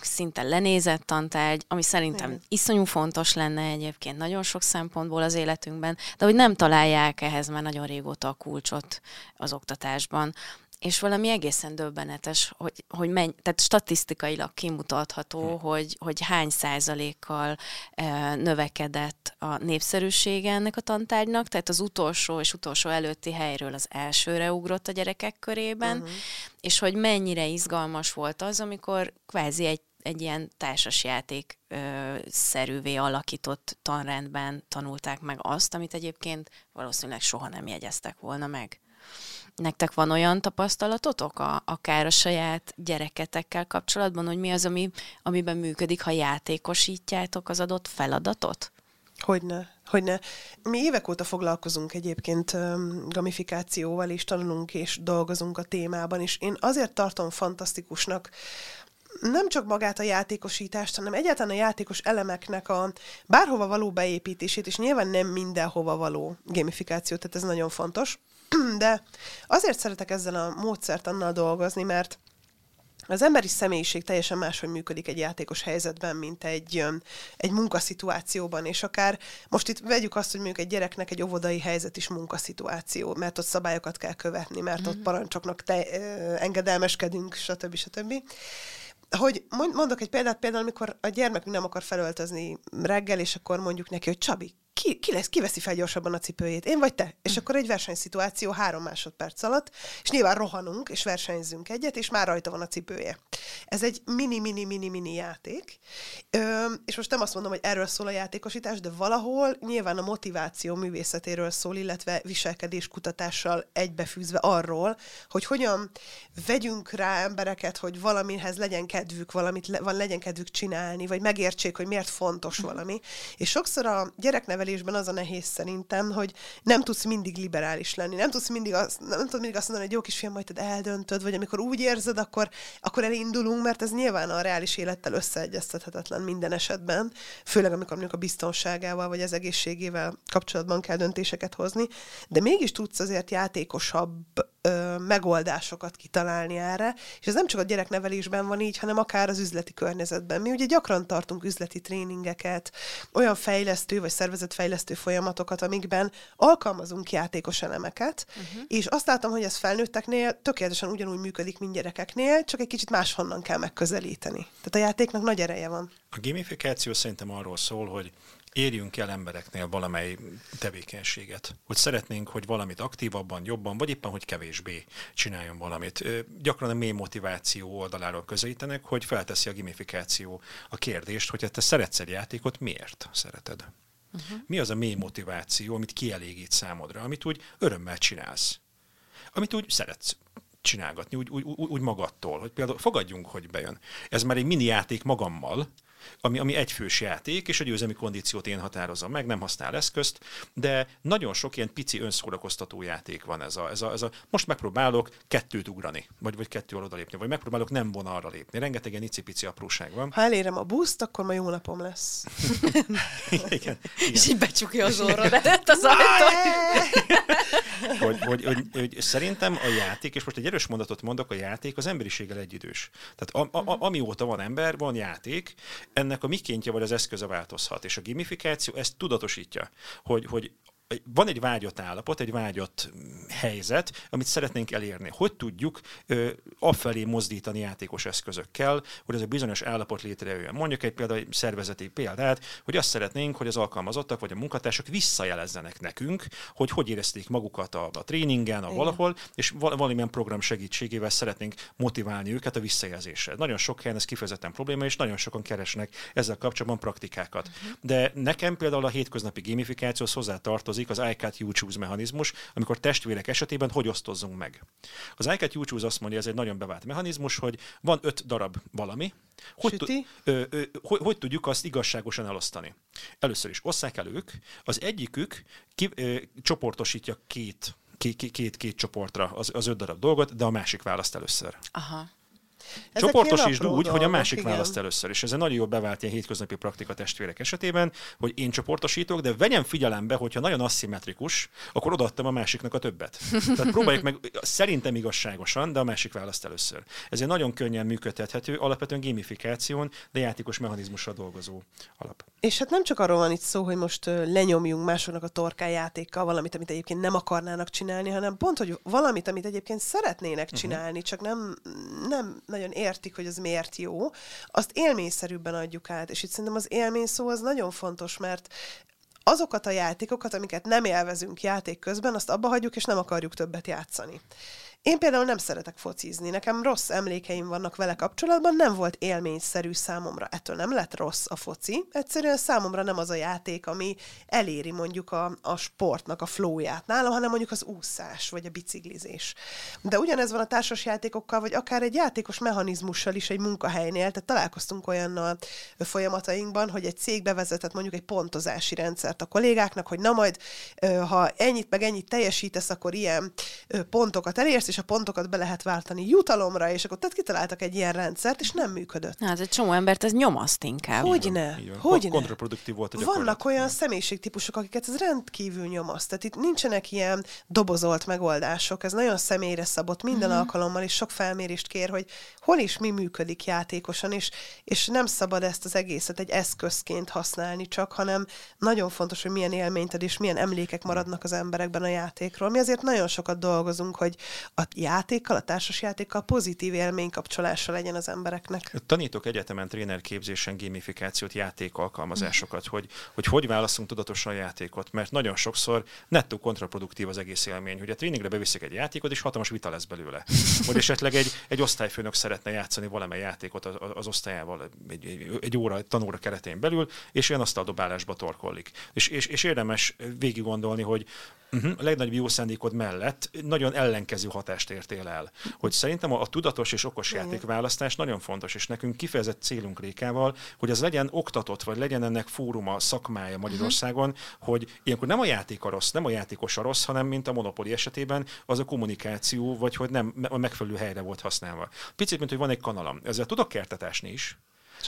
szinte lenézett tantárgy, ami szerintem Igen. iszonyú fontos lenne egyébként nagyon sok szempontból az életünkben, de hogy nem találják ehhez már nagyon régóta a kulcsot az oktatásban és valami egészen döbbenetes, hogy, hogy menny, tehát statisztikailag kimutatható, hm. hogy, hogy hány százalékkal e, növekedett a népszerűsége ennek a tantárgynak, tehát az utolsó és utolsó előtti helyről az elsőre ugrott a gyerekek körében, uh-huh. és hogy mennyire izgalmas volt az, amikor kvázi egy egy ilyen társasjáték ö, szerűvé alakított tanrendben tanulták meg azt, amit egyébként valószínűleg soha nem jegyeztek volna meg. Nektek van olyan tapasztalatotok, a, akár a saját gyereketekkel kapcsolatban, hogy mi az, ami, amiben működik, ha játékosítjátok az adott feladatot? Hogyne, hogyne. Mi évek óta foglalkozunk egyébként gamifikációval, és tanulunk és dolgozunk a témában, és én azért tartom fantasztikusnak, nem csak magát a játékosítást, hanem egyáltalán a játékos elemeknek a bárhova való beépítését, és nyilván nem mindenhova való gamifikáció, tehát ez nagyon fontos. *clears throat* De azért szeretek ezzel a módszert annal dolgozni, mert az emberi személyiség teljesen máshogy működik egy játékos helyzetben, mint egy, egy munkaszituációban, és akár most itt vegyük azt, hogy mondjuk egy gyereknek egy óvodai helyzet is munkaszituáció, mert ott szabályokat kell követni, mert mm-hmm. ott mhm. parancsoknak te, engedelmeskedünk, stb. stb. Hogy mondok egy példát, például amikor a gyermekünk nem akar felöltözni reggel, és akkor mondjuk neki, hogy Csabi, ki, ki, lesz, ki veszi fel gyorsabban a cipőjét? Én vagy te? És akkor egy versenyszituáció három másodperc alatt, és nyilván rohanunk, és versenyzünk egyet, és már rajta van a cipője. Ez egy mini-mini-mini-mini játék, Ö, és most nem azt mondom, hogy erről szól a játékosítás, de valahol nyilván a motiváció művészetéről szól, illetve viselkedéskutatással egybefűzve arról, hogy hogyan vegyünk rá embereket, hogy valamihez legyen kedvük, valamit le, van legyen kedvük csinálni, vagy megértsék, hogy miért fontos valami. És sokszor a gyereknevelés gyereknevelésben az a nehéz szerintem, hogy nem tudsz mindig liberális lenni. Nem tudsz mindig azt, nem tudod mindig azt mondani, hogy jó kisfiam, majd te eldöntöd, vagy amikor úgy érzed, akkor, akkor elindulunk, mert ez nyilván a reális élettel összeegyeztethetetlen minden esetben, főleg amikor mondjuk a biztonságával vagy az egészségével kapcsolatban kell döntéseket hozni, de mégis tudsz azért játékosabb ö, megoldásokat kitalálni erre, és ez nem csak a gyereknevelésben van így, hanem akár az üzleti környezetben. Mi ugye gyakran tartunk üzleti tréningeket, olyan fejlesztő vagy szervezetfejlesztő folyamatokat, amikben alkalmazunk játékos elemeket, uh-huh. és azt látom, hogy ez felnőtteknél tökéletesen ugyanúgy működik, mint gyerekeknél, csak egy kicsit máshonnan kell megközelíteni. Tehát a játéknak nagy ereje van. A gamifikáció szerintem arról szól, hogy érjünk el embereknél valamely tevékenységet. Hogy szeretnénk, hogy valamit aktívabban, jobban, vagy éppen, hogy kevésbé csináljon valamit. Gyakran a mély motiváció oldaláról közelítenek, hogy felteszi a gamifikáció a kérdést, hogy te szeretsz egy játékot, miért szereted? Uh-huh. Mi az a mély motiváció, amit kielégít számodra, amit úgy örömmel csinálsz? Amit úgy szeretsz csinálgatni, úgy, úgy, úgy magadtól, hogy például fogadjunk, hogy bejön. Ez már egy mini játék magammal, ami, ami egyfős játék, és a győzelmi kondíciót én határozom meg, nem használ eszközt, de nagyon sok ilyen pici önszórakoztató játék van ez a, ez a, ez a most megpróbálok kettőt ugrani, vagy, vagy kettő oda lépni, vagy megpróbálok nem vonalra lépni. Rengeteg ilyen icipici apróság van. Ha elérem a buszt, akkor ma jó napom lesz. igen, *laughs* igen. És így becsukja az orrodat az ajtó. *laughs* hogy, hogy, hogy, hogy, szerintem a játék, és most egy erős mondatot mondok, a játék az emberiséggel egyidős. Tehát a, a, amióta van ember, van játék, ennek a mikéntje vagy az eszköze változhat. És a gamifikáció ezt tudatosítja, hogy, hogy van egy vágyott állapot, egy vágyott helyzet, amit szeretnénk elérni. Hogy tudjuk ö, afelé mozdítani játékos eszközökkel, hogy ez a bizonyos állapot létrejöjjön. Mondjuk egy például egy szervezeti példát, hogy azt szeretnénk, hogy az alkalmazottak vagy a munkatársak visszajelezzenek nekünk, hogy hogy érezték magukat a, a tréningen, a Igen. valahol, és valamilyen program segítségével szeretnénk motiválni őket a visszajelzésre. Nagyon sok helyen ez kifejezetten probléma, és nagyon sokan keresnek ezzel kapcsolatban praktikákat. Uh-huh. De nekem például a hétköznapi gamifikációhoz hozzá tartozik, az iCat You Choose mechanizmus, amikor testvérek esetében hogy osztozzunk meg. Az iCat You Choose azt mondja, ez egy nagyon bevált mechanizmus, hogy van öt darab valami, hogy, tu- ö, ö, hogy, hogy tudjuk azt igazságosan elosztani. Először is osszák el ők, az egyikük ki, ö, csoportosítja két két-két csoportra az, az öt darab dolgot, de a másik választ először. Aha. Csoportosítsd úgy, hogy a másik igen. választ először. És ez egy nagyon jól bevált ilyen hétköznapi praktika testvérek esetében, hogy én csoportosítok, de vegyem figyelembe, hogyha nagyon aszimmetrikus, akkor odaadtam a másiknak a többet. *laughs* Tehát próbáljuk meg szerintem igazságosan, de a másik választ először. Ez egy nagyon könnyen működtethető, alapvetően gamifikáción, de játékos mechanizmussal dolgozó alap. És hát nem csak arról van itt szó, hogy most lenyomjunk másoknak a torkájátékkal valamit, amit egyébként nem akarnának csinálni, hanem pont, hogy valamit, amit egyébként szeretnének mhm. csinálni, uh-huh. csak nem, nem nagyon értik, hogy az miért jó, azt élményszerűbben adjuk át. És itt szerintem az élmény szó az nagyon fontos, mert azokat a játékokat, amiket nem élvezünk játék közben, azt abba hagyjuk, és nem akarjuk többet játszani. Én például nem szeretek focizni, nekem rossz emlékeim vannak vele kapcsolatban, nem volt élményszerű számomra. Ettől nem lett rossz a foci, egyszerűen számomra nem az a játék, ami eléri mondjuk a, a sportnak a flóját nálam, hanem mondjuk az úszás, vagy a biciklizés. De ugyanez van a társas játékokkal, vagy akár egy játékos mechanizmussal is egy munkahelynél, tehát találkoztunk olyannal folyamatainkban, hogy egy cég bevezetett mondjuk egy pontozási rendszert a kollégáknak, hogy na majd, ha ennyit meg ennyit teljesítesz, akkor ilyen pontokat elérsz, és a pontokat be lehet váltani jutalomra, és akkor tehát kitaláltak egy ilyen rendszert, és nem működött. Hát egy csomó embert ez nyomaszt inkább. Hogyne, hogyne. Kontraproduktív volt a Vannak olyan személyiségtípusok, akiket ez rendkívül nyomaszt. Tehát itt nincsenek ilyen dobozolt megoldások, ez nagyon személyre szabott minden mm-hmm. alkalommal, és sok felmérést kér, hogy hol is mi működik játékosan, és, és nem szabad ezt az egészet egy eszközként használni csak, hanem nagyon fontos, hogy milyen élményt ad, és milyen emlékek maradnak az emberekben a játékról. Mi azért nagyon sokat dolgozunk, hogy a a játékkal, a társas játékkal pozitív élménykapcsolása legyen az embereknek. Tanítok egyetemen trénerképzésen gamifikációt, játékalkalmazásokat, hogy, hogy hogy válaszunk tudatosan a játékot, mert nagyon sokszor nettó kontraproduktív az egész élmény, hogy a tréningre beviszik egy játékot, és hatalmas vita lesz belőle. Vagy esetleg egy, egy osztályfőnök szeretne játszani valamely játékot az, az osztályával egy, egy, egy óra, tanóra keretén belül, és olyan asztaldobálásba torkollik. És, és, és érdemes végig gondolni, hogy uh-huh, a legnagyobb jó szándékod mellett nagyon ellenkező hatás kutatást értél el. Hogy szerintem a, a tudatos és okos játékválasztás nagyon fontos, és nekünk kifejezett célunk Rékával, hogy az legyen oktatott, vagy legyen ennek fóruma, szakmája Magyarországon, hogy ilyenkor nem a játék a rossz, nem a játékos a rossz, hanem mint a monopoli esetében az a kommunikáció, vagy hogy nem a megfelelő helyre volt használva. Picit, mint hogy van egy kanalam. Ezzel tudok kertetásni is,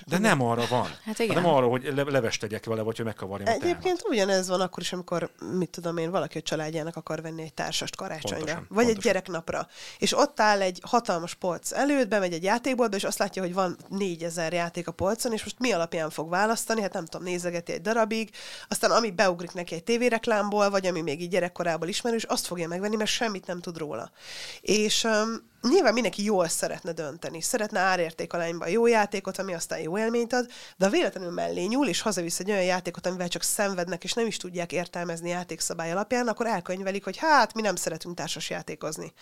de nem arra van. Hát igen. Nem arra, hogy le- levest tegyek vele, vagy hogy megkavarjam a Egyébként teámat. ugyanez van akkor is, amikor, mit tudom én, valaki a családjának akar venni egy társast karácsonyra, Pontosan, vagy egy pontosan. gyereknapra, és ott áll egy hatalmas polc előtt, bemegy egy játékboltba, és azt látja, hogy van négyezer játék a polcon, és most mi alapján fog választani, hát nem tudom, nézegeti egy darabig, aztán ami beugrik neki egy tévéreklámból, vagy ami még így gyerekkorából ismerős, azt fogja megvenni, mert semmit nem tud róla. És um, nyilván mindenki jól szeretne dönteni, szeretne árértékalányban jó játékot, ami aztán jó élményt ad, de véletlenül mellé nyúl, és hazavisz egy olyan játékot, amivel csak szenvednek, és nem is tudják értelmezni játékszabály alapján, akkor elkönyvelik, hogy hát mi nem szeretünk társas játékozni.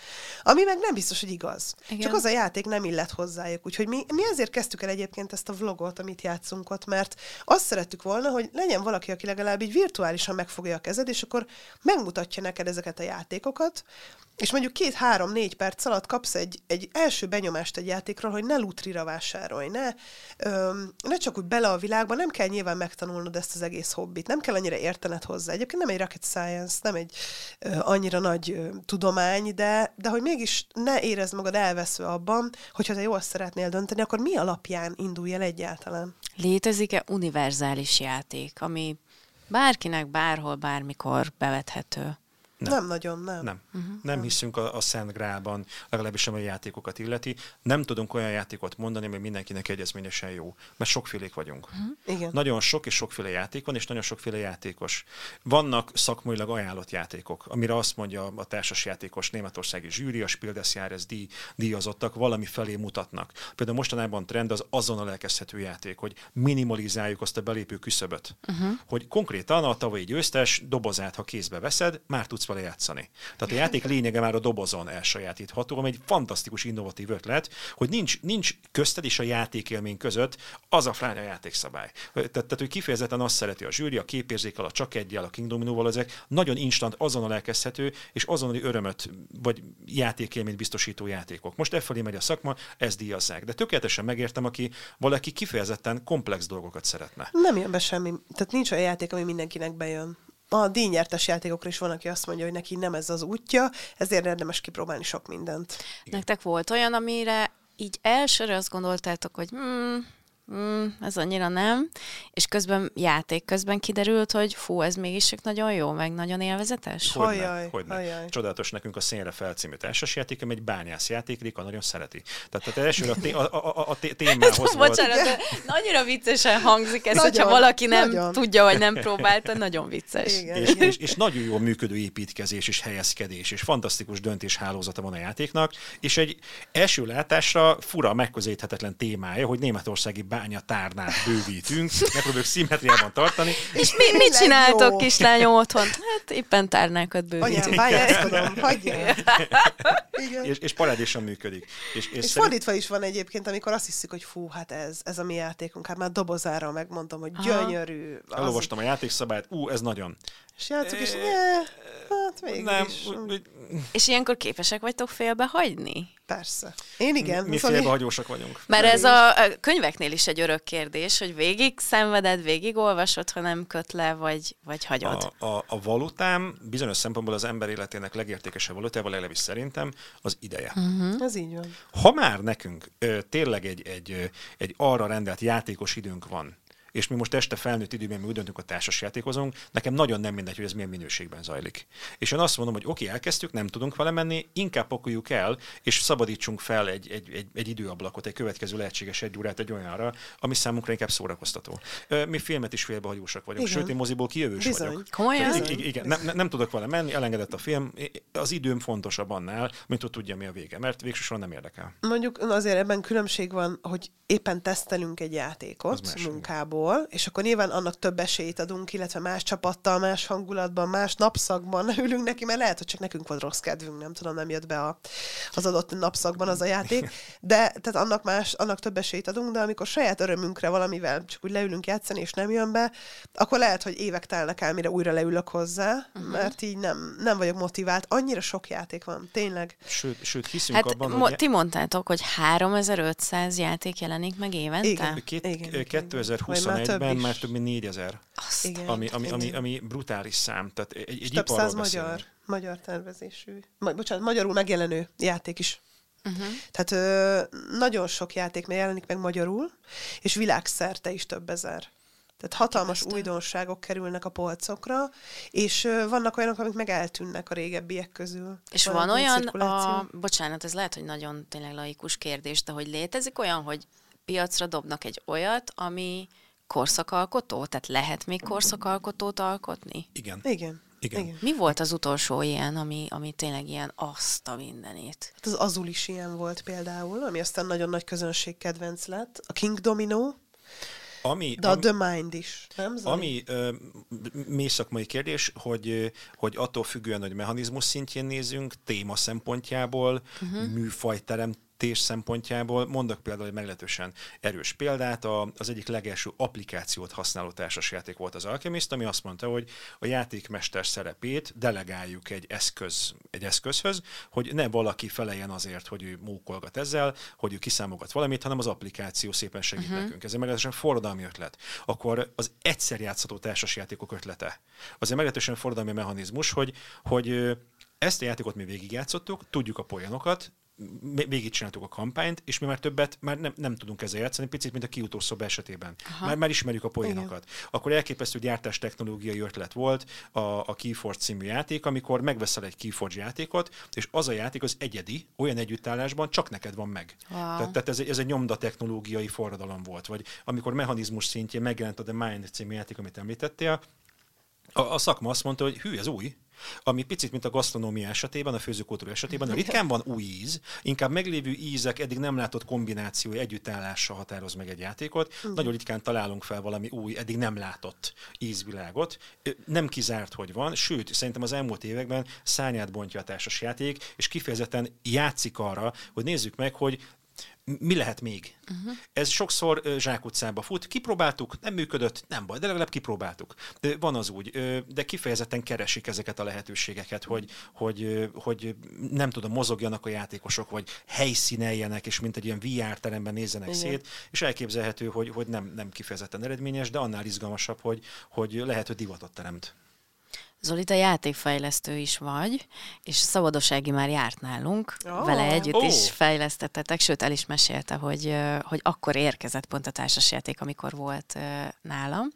Ami meg nem biztos, hogy igaz. Igen. Csak az a játék nem illet hozzájuk. Úgyhogy mi, mi ezért kezdtük el egyébként ezt a vlogot, amit játszunk ott, mert azt szerettük volna, hogy legyen valaki, aki legalább így virtuálisan megfogja a kezed, és akkor megmutatja neked ezeket a játékokat, és mondjuk két-három-négy perc alatt kapsz egy, egy első benyomást egy játékról, hogy ne lutrira vásárolj, ne, öm, ne csak úgy bele a világba, nem kell nyilván megtanulnod ezt az egész hobbit, nem kell annyira értened hozzá. Egyébként nem egy rocket science, nem egy ö, annyira nagy ö, tudomány, de, de hogy mégis ne érezd magad elveszve abban, hogyha te jól szeretnél dönteni, akkor mi alapján indulj el egyáltalán? Létezik-e univerzális játék, ami bárkinek bárhol, bármikor bevethető? Nem, nem nagyon, nem. Nem. Uh-huh. Nem hiszünk a, a Szent Grálban, legalábbis ami a játékokat illeti. Nem tudunk olyan játékot mondani, ami mindenkinek egyezményesen jó, mert sokfélék vagyunk. Uh-huh. Igen. Nagyon sok és sokféle játék van, és nagyon sokféle játékos. Vannak szakmailag ajánlott játékok, amire azt mondja a társasjátékos németországi zsűri, a Spiel des Jahres díj, díjazottak, valami felé mutatnak. Például mostanában trend az azonnal elkezdhető játék, hogy minimalizáljuk azt a belépő küszöböt. Uh-huh. Hogy konkrétan a tavalyi győztes dobozát, ha kézbe veszed, már tudsz vele játszani. Tehát a játék lényege már a dobozon elsajátítható, ami egy fantasztikus, innovatív ötlet, hogy nincs, nincs közted és a játékélmény között az a fránya játékszabály. Tehát, tehát, hogy kifejezetten azt szereti a zsűri, a képérzékel, a csak egyel, a King Dominoval, ezek nagyon instant, azonnal elkezdhető, és azonnali örömöt vagy játékélményt biztosító játékok. Most e felé megy a szakma, ezt díjazzák. De tökéletesen megértem, aki valaki kifejezetten komplex dolgokat szeretne. Nem jön be semmi. Tehát nincs olyan játék, ami mindenkinek bejön. A díjnyertes játékokra is van, aki azt mondja, hogy neki nem ez az útja, ezért érdemes kipróbálni sok mindent. Nektek volt olyan, amire így elsőre azt gondoltátok, hogy hmm, hmm, ez annyira nem, és közben játék közben kiderült, hogy fú, ez mégis csak nagyon jó, meg nagyon élvezetes? Hogyne, Hajjaj, hogyne. hajjaj. Csodálatos nekünk a Szénre felcímű társasjáték, ami egy bányász játék, Rika nagyon szereti. Tehát, tehát elsőre a, té- a, a, a, a té- témához *laughs* volt. Bocsánat, de annyira viccesen hangzik ez, Nagyon, hogyha valaki nem nagyon. tudja, vagy nem próbálta, nagyon vicces. Igen. És, és, és nagyon jó működő építkezés és helyezkedés, és fantasztikus döntéshálózata van a játéknak, és egy első látásra fura, megközelíthetetlen témája, hogy németországi bányatárnát bővítünk, megpróbáljuk szimmetriában tartani, És mi, mit csináltok, kislányom otthon? Hát éppen tárnákat Anyám, bővítünk. hagyja. *laughs* Igen. és, és parádésan működik. És, és, És szerint- fordítva is van egyébként, amikor azt hiszük, hogy fú, hát ez, ez a mi játékunk, hát már dobozára megmondom, hogy gyönyörű. Az, elolvastam a játékszabályt, ú, ez nagyon. és játszunk, és ne, hát végül Nem, És ilyenkor képesek vagytok félbe hagyni? Persze. Én igen. mi Zoli- félbehagyósak vagyunk. Mert ez a, a könyveknél is egy örök kérdés, hogy végig szenveded, végig olvasod, ha nem köt le, vagy, vagy hagyod. A, a, a valutám bizonyos szempontból az ember életének legértékesebb valutával, legalábbis szerintem, az ideje. Uh-huh. Ez így van. Ha már nekünk ö, tényleg egy, egy, egy arra rendelt játékos időnk van, és mi most este felnőtt időben mi úgy döntünk, hogy társas játékozunk, nekem nagyon nem mindegy, hogy ez milyen minőségben zajlik. És én azt mondom, hogy oké, elkezdtük, nem tudunk vele menni, inkább pakoljuk el, és szabadítsunk fel egy, egy, egy, egy időablakot, egy következő lehetséges egy órát egy olyanra, ami számunkra inkább szórakoztató. Mi filmet is félbehagyósak vagyunk, Igen. sőt, én moziból kijövős Bizony. vagyok. Komolyan? Tehát i- i- Igen, nem, nem, nem tudok vele menni, elengedett a film, az időm fontosabb annál, mint hogy tudja mi a vége, mert végsősorban nem érdekel. Mondjuk azért ebben különbség van, hogy éppen tesztelünk egy játékot más, igen. munkából, valahol, és akkor nyilván annak több esélyt adunk, illetve más csapattal, más hangulatban, más napszakban *laughs* ülünk neki, mert lehet, hogy csak nekünk volt rossz kedvünk, nem tudom, nem jött be a, az adott napszakban az a játék, de tehát annak más, annak több esélyt adunk, de amikor saját örömünkre valamivel csak úgy leülünk játszani, és nem jön be, akkor lehet, hogy évek telnek el, mire újra leülök hozzá, uh-huh. mert így nem, nem vagyok motivált. Annyira sok játék van, tényleg. Sőt, sőt hiszünk Hát abban, mo- hogy... ti mondtátok, hogy 3500 játék jelenik meg évente? Igen. Két, Igen, igen. 2021-ben Vagy már, több mint 4000, Azt Igen. ami, ami, ami, ami brutális szám. Tehát egy, egy több száz beszélünk. magyar, magyar tervezésű, ma, bocsánat, magyarul megjelenő játék is. Uh-huh. Tehát ö, nagyon sok játék még jelenik meg magyarul, és világszerte is több ezer. Tehát hatalmas Képesztő. újdonságok kerülnek a polcokra, és ö, vannak olyanok, amik meg eltűnnek a régebbiek közül. És Van van olyan, a, bocsánat, ez lehet, hogy nagyon tényleg laikus kérdés, de hogy létezik olyan, hogy piacra dobnak egy olyat, ami korszakalkotó? Tehát lehet még korszakalkotót alkotni? Igen. Igen. Igen. Igen. Mi volt az utolsó ilyen, ami, ami tényleg ilyen azt a mindenét? Hát az Azul is ilyen volt például, ami aztán nagyon nagy közönség kedvenc lett. A King Domino, Ami, de a ami, The Mind is. Nem, Zoli? ami ö, mély szakmai kérdés, hogy, hogy attól függően, hogy mechanizmus szintjén nézünk, téma szempontjából, uh-huh. műfajteremtés szempontjából, mondok például egy meglehetősen erős példát, a, az egyik legelső applikációt használó társasjáték volt az Alchemist, ami azt mondta, hogy a játékmester szerepét delegáljuk egy eszköz, egy eszközhöz, hogy ne valaki feleljen azért, hogy ő mókolgat ezzel, hogy ő kiszámogat valamit, hanem az applikáció szépen segít uh-huh. nekünk. Ez egy meglehetősen forradalmi ötlet. Akkor az egyszer játszható társasjátékok ötlete. Az egy meglehetősen forradalmi mechanizmus, hogy, hogy ezt a játékot mi végigjátszottuk, tudjuk a poénokat, végigcsináltuk a kampányt, és mi már többet már nem, nem tudunk ezzel játszani, picit, mint a kiutó szoba esetében. Már, már ismerjük a poénokat. Akkor elképesztő gyártás technológiai ötlet volt a, a Keyforge című játék, amikor megveszel egy Keyforge játékot, és az a játék az egyedi, olyan együttállásban csak neked van meg. Wow. Tehát, tehát ez, ez egy nyomda technológiai forradalom volt. Vagy amikor mechanizmus szintjén megjelent a The Mind című játék, amit említettél, a, a szakma azt mondta, hogy hű, ez új, ami picit, mint a gasztronómia esetében, a főzőkultúra esetében, ritkán van új íz, inkább meglévő ízek, eddig nem látott kombinációi együttállással határoz meg egy játékot. Nagyon ritkán találunk fel valami új, eddig nem látott ízvilágot. Nem kizárt, hogy van, sőt, szerintem az elmúlt években szányát bontja a társas játék, és kifejezetten játszik arra, hogy nézzük meg, hogy mi lehet még? Uh-huh. Ez sokszor zsákutcába fut. Kipróbáltuk, nem működött, nem baj, de legalább kipróbáltuk. Van az úgy, de kifejezetten keresik ezeket a lehetőségeket, hogy, hogy, hogy nem tudom, mozogjanak a játékosok, vagy helyszíneljenek, és mint egy ilyen VR teremben nézzenek Igen. szét, és elképzelhető, hogy, hogy nem, nem kifejezetten eredményes, de annál izgalmasabb, hogy, hogy lehet, hogy divatot teremt. Zoli, te játékfejlesztő is vagy, és Szabadosági már járt nálunk, oh. vele együtt oh. is fejlesztettetek, sőt el is mesélte, hogy, hogy akkor érkezett pont a társasjáték, amikor volt nálam.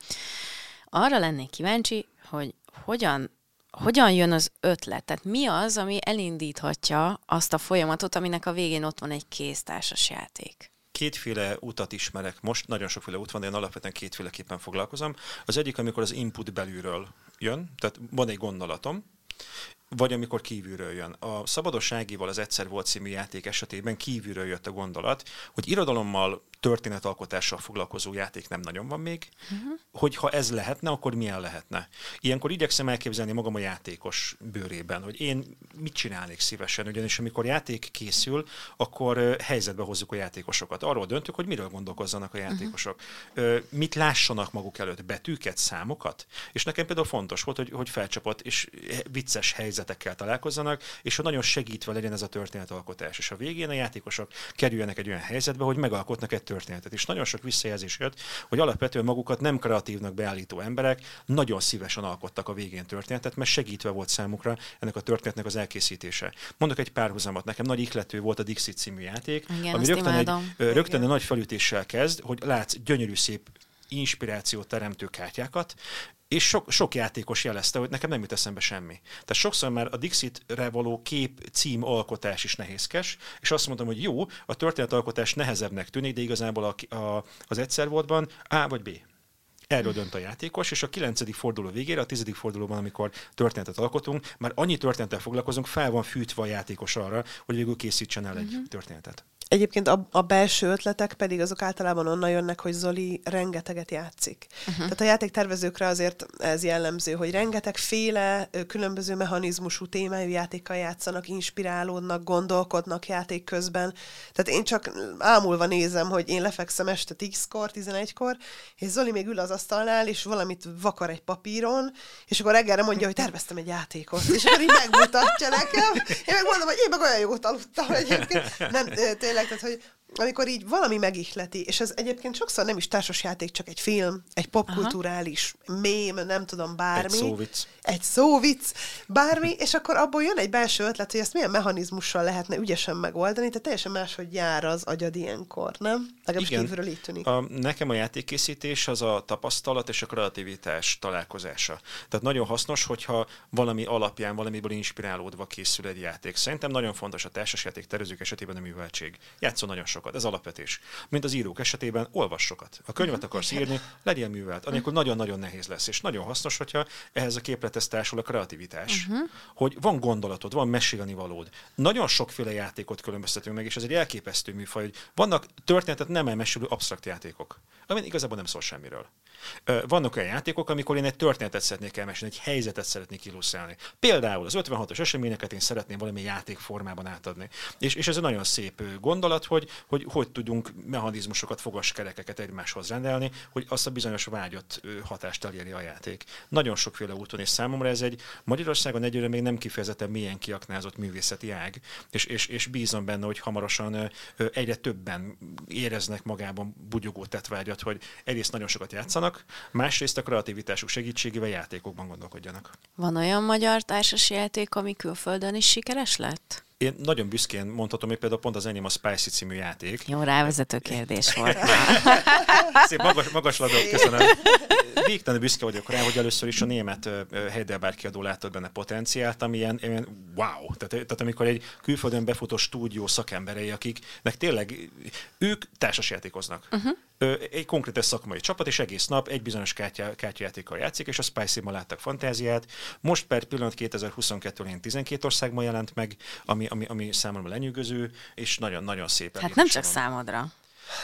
Arra lennék kíváncsi, hogy hogyan hogyan jön az ötlet? Tehát mi az, ami elindíthatja azt a folyamatot, aminek a végén ott van egy kész társasjáték? kétféle utat ismerek most, nagyon sokféle út van, de én alapvetően kétféleképpen foglalkozom. Az egyik, amikor az input belülről jön, tehát van egy gondolatom, vagy amikor kívülről jön. A Szabadosságival az Egyszer volt című játék esetében kívülről jött a gondolat, hogy irodalommal, történetalkotással foglalkozó játék nem nagyon van még, uh-huh. hogy ha ez lehetne, akkor milyen lehetne. Ilyenkor igyekszem elképzelni magam a játékos bőrében, hogy én mit csinálnék szívesen, ugyanis amikor játék készül, akkor helyzetbe hozzuk a játékosokat. Arról döntünk, hogy miről gondolkozzanak a játékosok. Uh-huh. Mit lássanak maguk előtt, betűket, számokat. És nekem például fontos volt, hogy, hogy felcsapott és vicces helyzetekkel találkozzanak, és hogy nagyon segítve legyen ez a történetalkotás. És a végén a játékosok kerüljenek egy olyan helyzetbe, hogy megalkotnak egy történetet. És nagyon sok visszajelzés jött, hogy alapvetően magukat nem kreatívnak beállító emberek nagyon szívesen alkottak a végén történetet, mert segítve volt számukra ennek a történetnek az elkészítése. Mondok egy párhuzamot, nekem nagy ihlető volt a Dixit című játék, Igen, ami rögtön egy, imádom. rögtön egy nagy felütéssel kezd, hogy látsz gyönyörű szép inspirációt teremtő kártyákat, és sok, sok játékos jelezte, hogy nekem nem jut eszembe semmi. Tehát sokszor már a Dixit-re való kép, cím, alkotás is nehézkes, és azt mondtam, hogy jó, a történetalkotás nehezebbnek tűnik, de igazából a, a, az egyszer voltban A vagy B. Erről dönt a játékos, és a kilencedik forduló végére, a tizedik fordulóban, amikor történetet alkotunk, már annyi történettel foglalkozunk, fel van fűtve a játékos arra, hogy végül készítsen el egy történetet. Egyébként a, a belső ötletek pedig azok általában onnan jönnek, hogy Zoli rengeteget játszik. Uh-huh. Tehát a játéktervezőkre azért ez jellemző, hogy rengeteg féle különböző mechanizmusú témájú játékkal játszanak, inspirálódnak, gondolkodnak játék közben. Tehát én csak ámulva nézem, hogy én lefekszem este 10-kor, 11-kor, és Zoli még ül az asztalnál, és valamit vakar egy papíron, és akkor reggelre mondja, hogy terveztem egy játékot, és akkor így megmutatja nekem. Én meg mondom, hogy én meg olyan jót aludtam egyébként. Nem, tényleg, tehát hogy amikor így valami megihleti, és ez egyébként sokszor nem is társasjáték, csak egy film, egy popkulturális mém, nem tudom, bármi. Egy szóvic. Egy szóvic, bármi, és akkor abból jön egy belső ötlet, hogy ezt milyen mechanizmussal lehetne ügyesen megoldani, tehát teljesen máshogy jár az agyad ilyenkor, nem? Legalábbis Igen. kívülről így tűnik. A, nekem a játékkészítés az a tapasztalat és a kreativitás találkozása. Tehát nagyon hasznos, hogyha valami alapján, valamiből inspirálódva készül egy játék. Szerintem nagyon fontos a társasjáték tervezők esetében a műveltség. Játszol nagyon sokat, ez alapvetés. Mint az írók esetében, olvas sokat. A könyvet akarsz írni, legyen művelt. Anélkül nagyon-nagyon nehéz lesz, és nagyon hasznos, hogyha ehhez a képlethez társul a kreativitás. Uh-huh. Hogy van gondolatod, van mesélni valód. Nagyon sokféle játékot különböztetünk meg, és ez egy elképesztő műfaj, hogy vannak történetet nem elmesülő absztrakt játékok, ami igazából nem szól semmiről. Vannak olyan játékok, amikor én egy történetet szeretnék elmesélni, egy helyzetet szeretnék illusztrálni. Például az 56-os eseményeket én szeretném valami játékformában átadni. És, és ez egy nagyon szép gondolat, hogy, hogy hogy tudunk mechanizmusokat, fogaskerekeket egymáshoz rendelni, hogy azt a bizonyos vágyott hatást elérni a játék. Nagyon sokféle úton, és számomra ez egy Magyarországon egyre még nem kifejezetten milyen kiaknázott művészeti ág, és, és, és bízom benne, hogy hamarosan egyre többen éreznek magában bugyogó tetvágyat, hogy egyrészt nagyon sokat játszanak, másrészt a kreativitásuk segítségével játékokban gondolkodjanak. Van olyan magyar társas játék, ami külföldön is sikeres lett? Én nagyon büszkén mondhatom, hogy például pont az enyém a Spicy című játék. Jó, rávezető kérdés volt. *laughs* Szép, magas, magas ladok, köszönöm. Végtelenül büszke vagyok rá, hogy először is a német Heidelberg kiadó látott benne potenciált, ami ilyen, ilyen wow. Tehát, tehát, amikor egy külföldön befutó stúdió szakemberei, akiknek tényleg ők társasjátékoznak. Uh-huh egy konkrét szakmai csapat, és egész nap egy bizonyos kártya, kártyajátékkal játszik, és a Spicy-ban láttak fantáziát. Most per pillanat 2022-én 12 országban jelent meg, ami, ami, ami számomra lenyűgöző, és nagyon-nagyon szép. Hát nem csak van. számodra.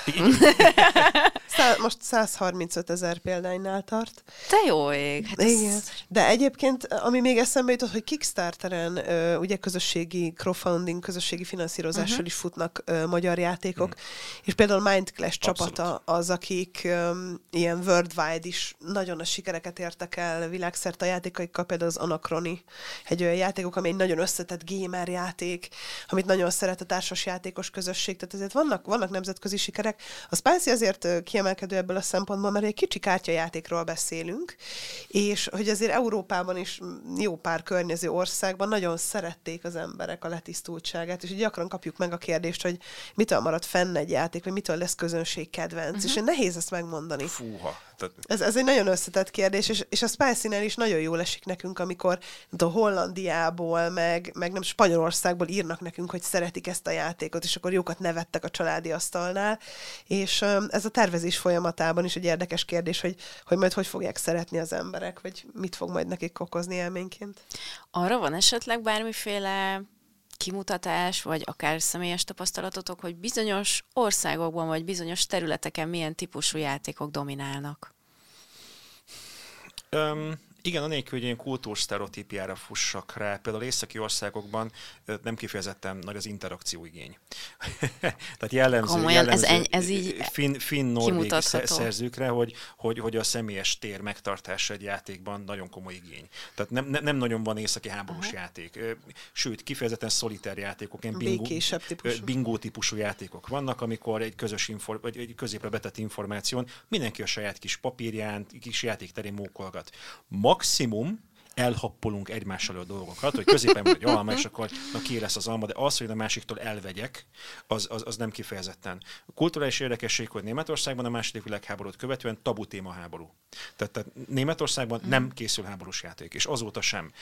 *laughs* Szá- most 135 ezer példánynál tart. Te jó ég! Hát Igen. Ez... De egyébként, ami még eszembe jutott, hogy Kickstarteren ö, ugye közösségi crowdfunding, közösségi finanszírozással uh-huh. is futnak ö, magyar játékok, uh-huh. és például Mind Clash Abszolút. csapata az, akik ö, ilyen worldwide is nagyon a sikereket értek el világszerte a játékaikkal, például az Anachrony, egy olyan játékok, ami egy nagyon összetett gamer játék, amit nagyon szeret a társas játékos közösség, tehát ezért vannak, vannak nemzetközi sikerek. A Spicy azért kiemelkedő ebből a szempontból, mert egy kicsi kártyajátékról beszélünk, és hogy azért Európában is jó pár környező országban nagyon szerették az emberek a letisztultságát, és gyakran kapjuk meg a kérdést, hogy mitől marad fenn egy játék, vagy mitől lesz közönség kedvenc, uh-huh. és nehéz ezt megmondani. Fúha. Tehát... Ez, ez egy nagyon összetett kérdés, és, és a spicy is nagyon jól esik nekünk, amikor a Hollandiából, meg, meg nem Spanyolországból írnak nekünk, hogy szeretik ezt a játékot, és akkor jókat nevettek a családi asztalnál, és ez a tervezés folyamatában is egy érdekes kérdés, hogy, hogy majd hogy fogják szeretni az emberek, vagy mit fog majd nekik okozni élményként. Arra van esetleg bármiféle kimutatás, vagy akár személyes tapasztalatotok, hogy bizonyos országokban, vagy bizonyos területeken milyen típusú játékok dominálnak? Um, igen, anélkül, hogy ilyen kultúrsztereotípiára fussak rá, például északi országokban nem kifejezetten nagy az interakció igény. *laughs* Tehát jellemző, Komolyan, jellemző ez, ez így finn, finn norvég szerzőkre, hogy, hogy, hogy a személyes tér megtartása egy játékban nagyon komoly igény. Tehát nem, nem, nem nagyon van északi háborús Aha. játék. Sőt, kifejezetten szoliter játékok, ilyen bingo, típusú. bingo típusú játékok vannak, amikor egy közös infor, vagy egy középre betett információn mindenki a saját kis papírján, kis játékterén mókolgat. Ma maximum elhappolunk egymással a dolgokat, hogy középen vagy alma, és akkor na ki lesz az alma, de az, hogy a másiktól elvegyek, az, az, az nem kifejezetten. A kulturális érdekesség, hogy Németországban a második világháborút követően tabu téma háború. Tehát, tehát Németországban mm. nem készül háborús játék, és azóta sem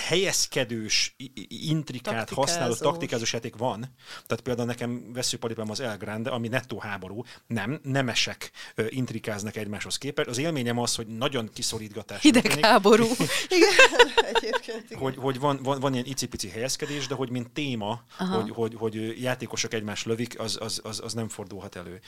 helyezkedős, intrikát Taktikázós. használó taktikázós játék van. Tehát például nekem veszőparipám az El Grande, ami nettó háború, nem, nemesek intrikáznak egymáshoz képest. Az élményem az, hogy nagyon kiszorítgatás. Hidegháború. *laughs* Igen, *laughs* egyébként. Igen. hogy, hogy van, van, van ilyen icipici helyezkedés, de hogy mint téma, hogy, hogy, hogy játékosok egymás lövik, az, az, az, az nem fordulhat elő.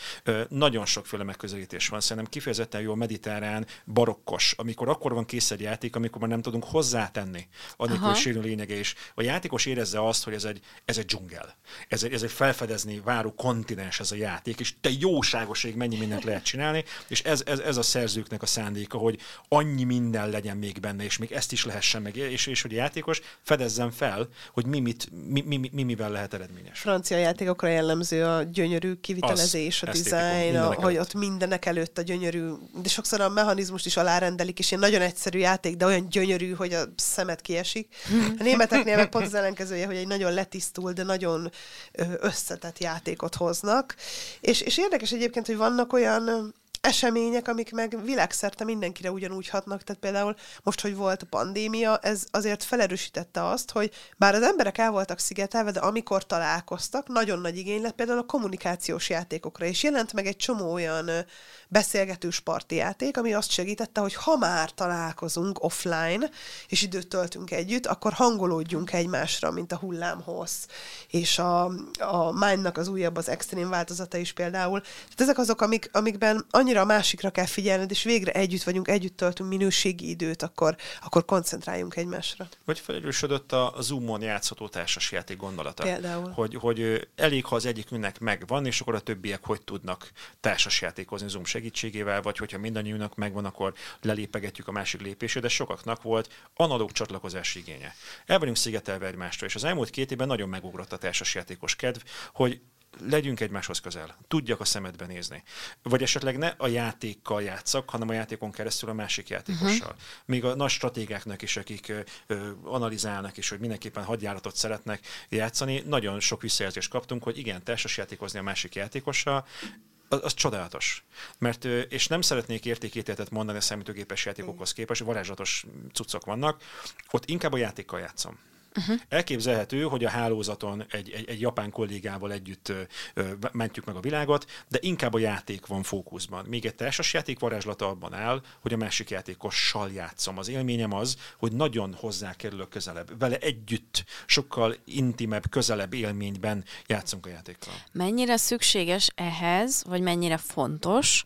Nagyon sokféle megközelítés van. Szerintem kifejezetten jó mediterrán, barokkos, amikor akkor van kész egy játék, amikor már nem tudunk hozzátenni, hogy sérül lényege, és a játékos érezze azt, hogy ez egy, ez egy dzsungel. Ez egy, ez egy felfedezni váró kontinens ez a játék, és te jóságoség mennyi mindent lehet csinálni, és ez, ez, ez a szerzőknek a szándéka, hogy annyi minden legyen még benne, és még ezt is lehessen meg, és, és hogy a játékos fedezzen fel, hogy mi, mit, mi, mi, mi mivel lehet eredményes. francia játékokra jellemző a gyönyörű kivitelezés, Az, a design, a, hogy ott mindenek előtt a gyönyörű, de sokszor a mechanizmust is alárendelik, és ilyen nagyon egyszerű játék, de olyan gyönyörű, hogy a szemet kiesik. A németeknél meg pont az ellenkezője, hogy egy nagyon letisztult, de nagyon összetett játékot hoznak. És, és érdekes egyébként, hogy vannak olyan események, amik meg világszerte mindenkire ugyanúgy hatnak. Tehát például most, hogy volt a pandémia, ez azért felerősítette azt, hogy bár az emberek el voltak szigetelve, de amikor találkoztak, nagyon nagy igény lett például a kommunikációs játékokra, és jelent meg egy csomó olyan beszélgetős parti játék, ami azt segítette, hogy ha már találkozunk offline, és időt töltünk együtt, akkor hangolódjunk egymásra, mint a hullámhossz, és a, a Mindnak az újabb, az extrém változata is például. Tehát ezek azok, amik, amikben annyira a másikra kell figyelned, és végre együtt vagyunk, együtt töltünk minőségi időt, akkor, akkor koncentráljunk egymásra. Vagy felerősödött a Zoomon játszható társasjáték gondolata. Például. Hogy, hogy elég, ha az egyikünknek megvan, és akkor a többiek hogy tudnak társasjátékozni Zoom segítségével, vagy hogyha mindannyiunknak megvan, akkor lelépegetjük a másik lépését, de sokaknak volt analóg csatlakozási igénye. El vagyunk szigetelve egymástól, és az elmúlt két évben nagyon megugrott a társasjátékos kedv, hogy legyünk egymáshoz közel, tudjak a szemedbe nézni. Vagy esetleg ne a játékkal játszak, hanem a játékon keresztül a másik játékossal. Uh-huh. Még a nagy stratégáknak is, akik ö, ö, analizálnak, és hogy mindenképpen hadjáratot szeretnek játszani, nagyon sok visszajelzést kaptunk, hogy igen, társasjátékozni a másik játékossal, az, az csodálatos. Mert, és nem szeretnék értékítéletet mondani a számítógépes játékokhoz képest, varázslatos cuccok vannak, ott inkább a játékkal játszom. Uh-huh. Elképzelhető, hogy a hálózaton egy, egy, egy japán kollégával együtt ö, mentjük meg a világot, de inkább a játék van fókuszban. Még egy társas játék varázslata abban áll, hogy a másik játékossal játszom. Az élményem az, hogy nagyon hozzá kerülök közelebb. Vele együtt sokkal intimebb, közelebb élményben játszunk a játékkal. Mennyire szükséges ehhez, vagy mennyire fontos,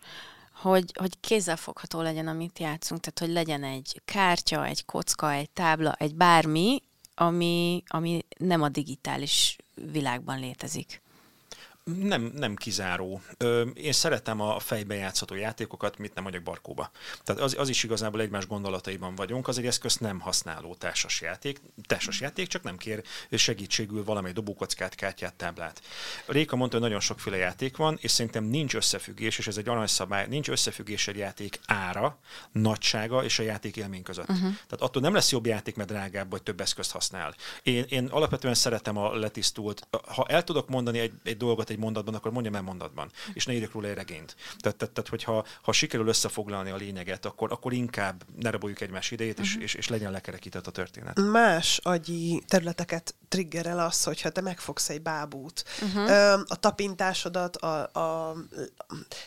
hogy, hogy kézzelfogható legyen, amit játszunk, tehát hogy legyen egy kártya, egy kocka, egy tábla, egy bármi, ami, ami nem a digitális világban létezik. Nem, nem kizáró. Ö, én szeretem a fejbe játszható játékokat, mit nem mondjak barkóba. Tehát az, az is igazából egymás gondolataiban vagyunk, az egy eszköz nem használó társas játék. Társas játék, csak nem kér segítségül valami dobókockát, kártyát, táblát. Réka mondta, hogy nagyon sokféle játék van, és szerintem nincs összefüggés, és ez egy aranyszabály, nincs összefüggés egy játék ára, nagysága és a játék élmény között. Uh-huh. Tehát attól nem lesz jobb játék, mert drágább, vagy több eszközt használ. Én, én alapvetően szeretem a letisztult. Ha el tudok mondani egy, egy dolgot egy mondatban, akkor mondjam el mondatban, és ne írjak róla egy regényt. Tehát, tehát, tehát hogyha ha sikerül összefoglalni a lényeget, akkor, akkor inkább ne raboljuk egymás idejét, és, és, és legyen lekerekített a történet. más agyi területeket triggerel az, hogyha te megfogsz egy bábút. Uh-huh. A tapintásodat, a, a,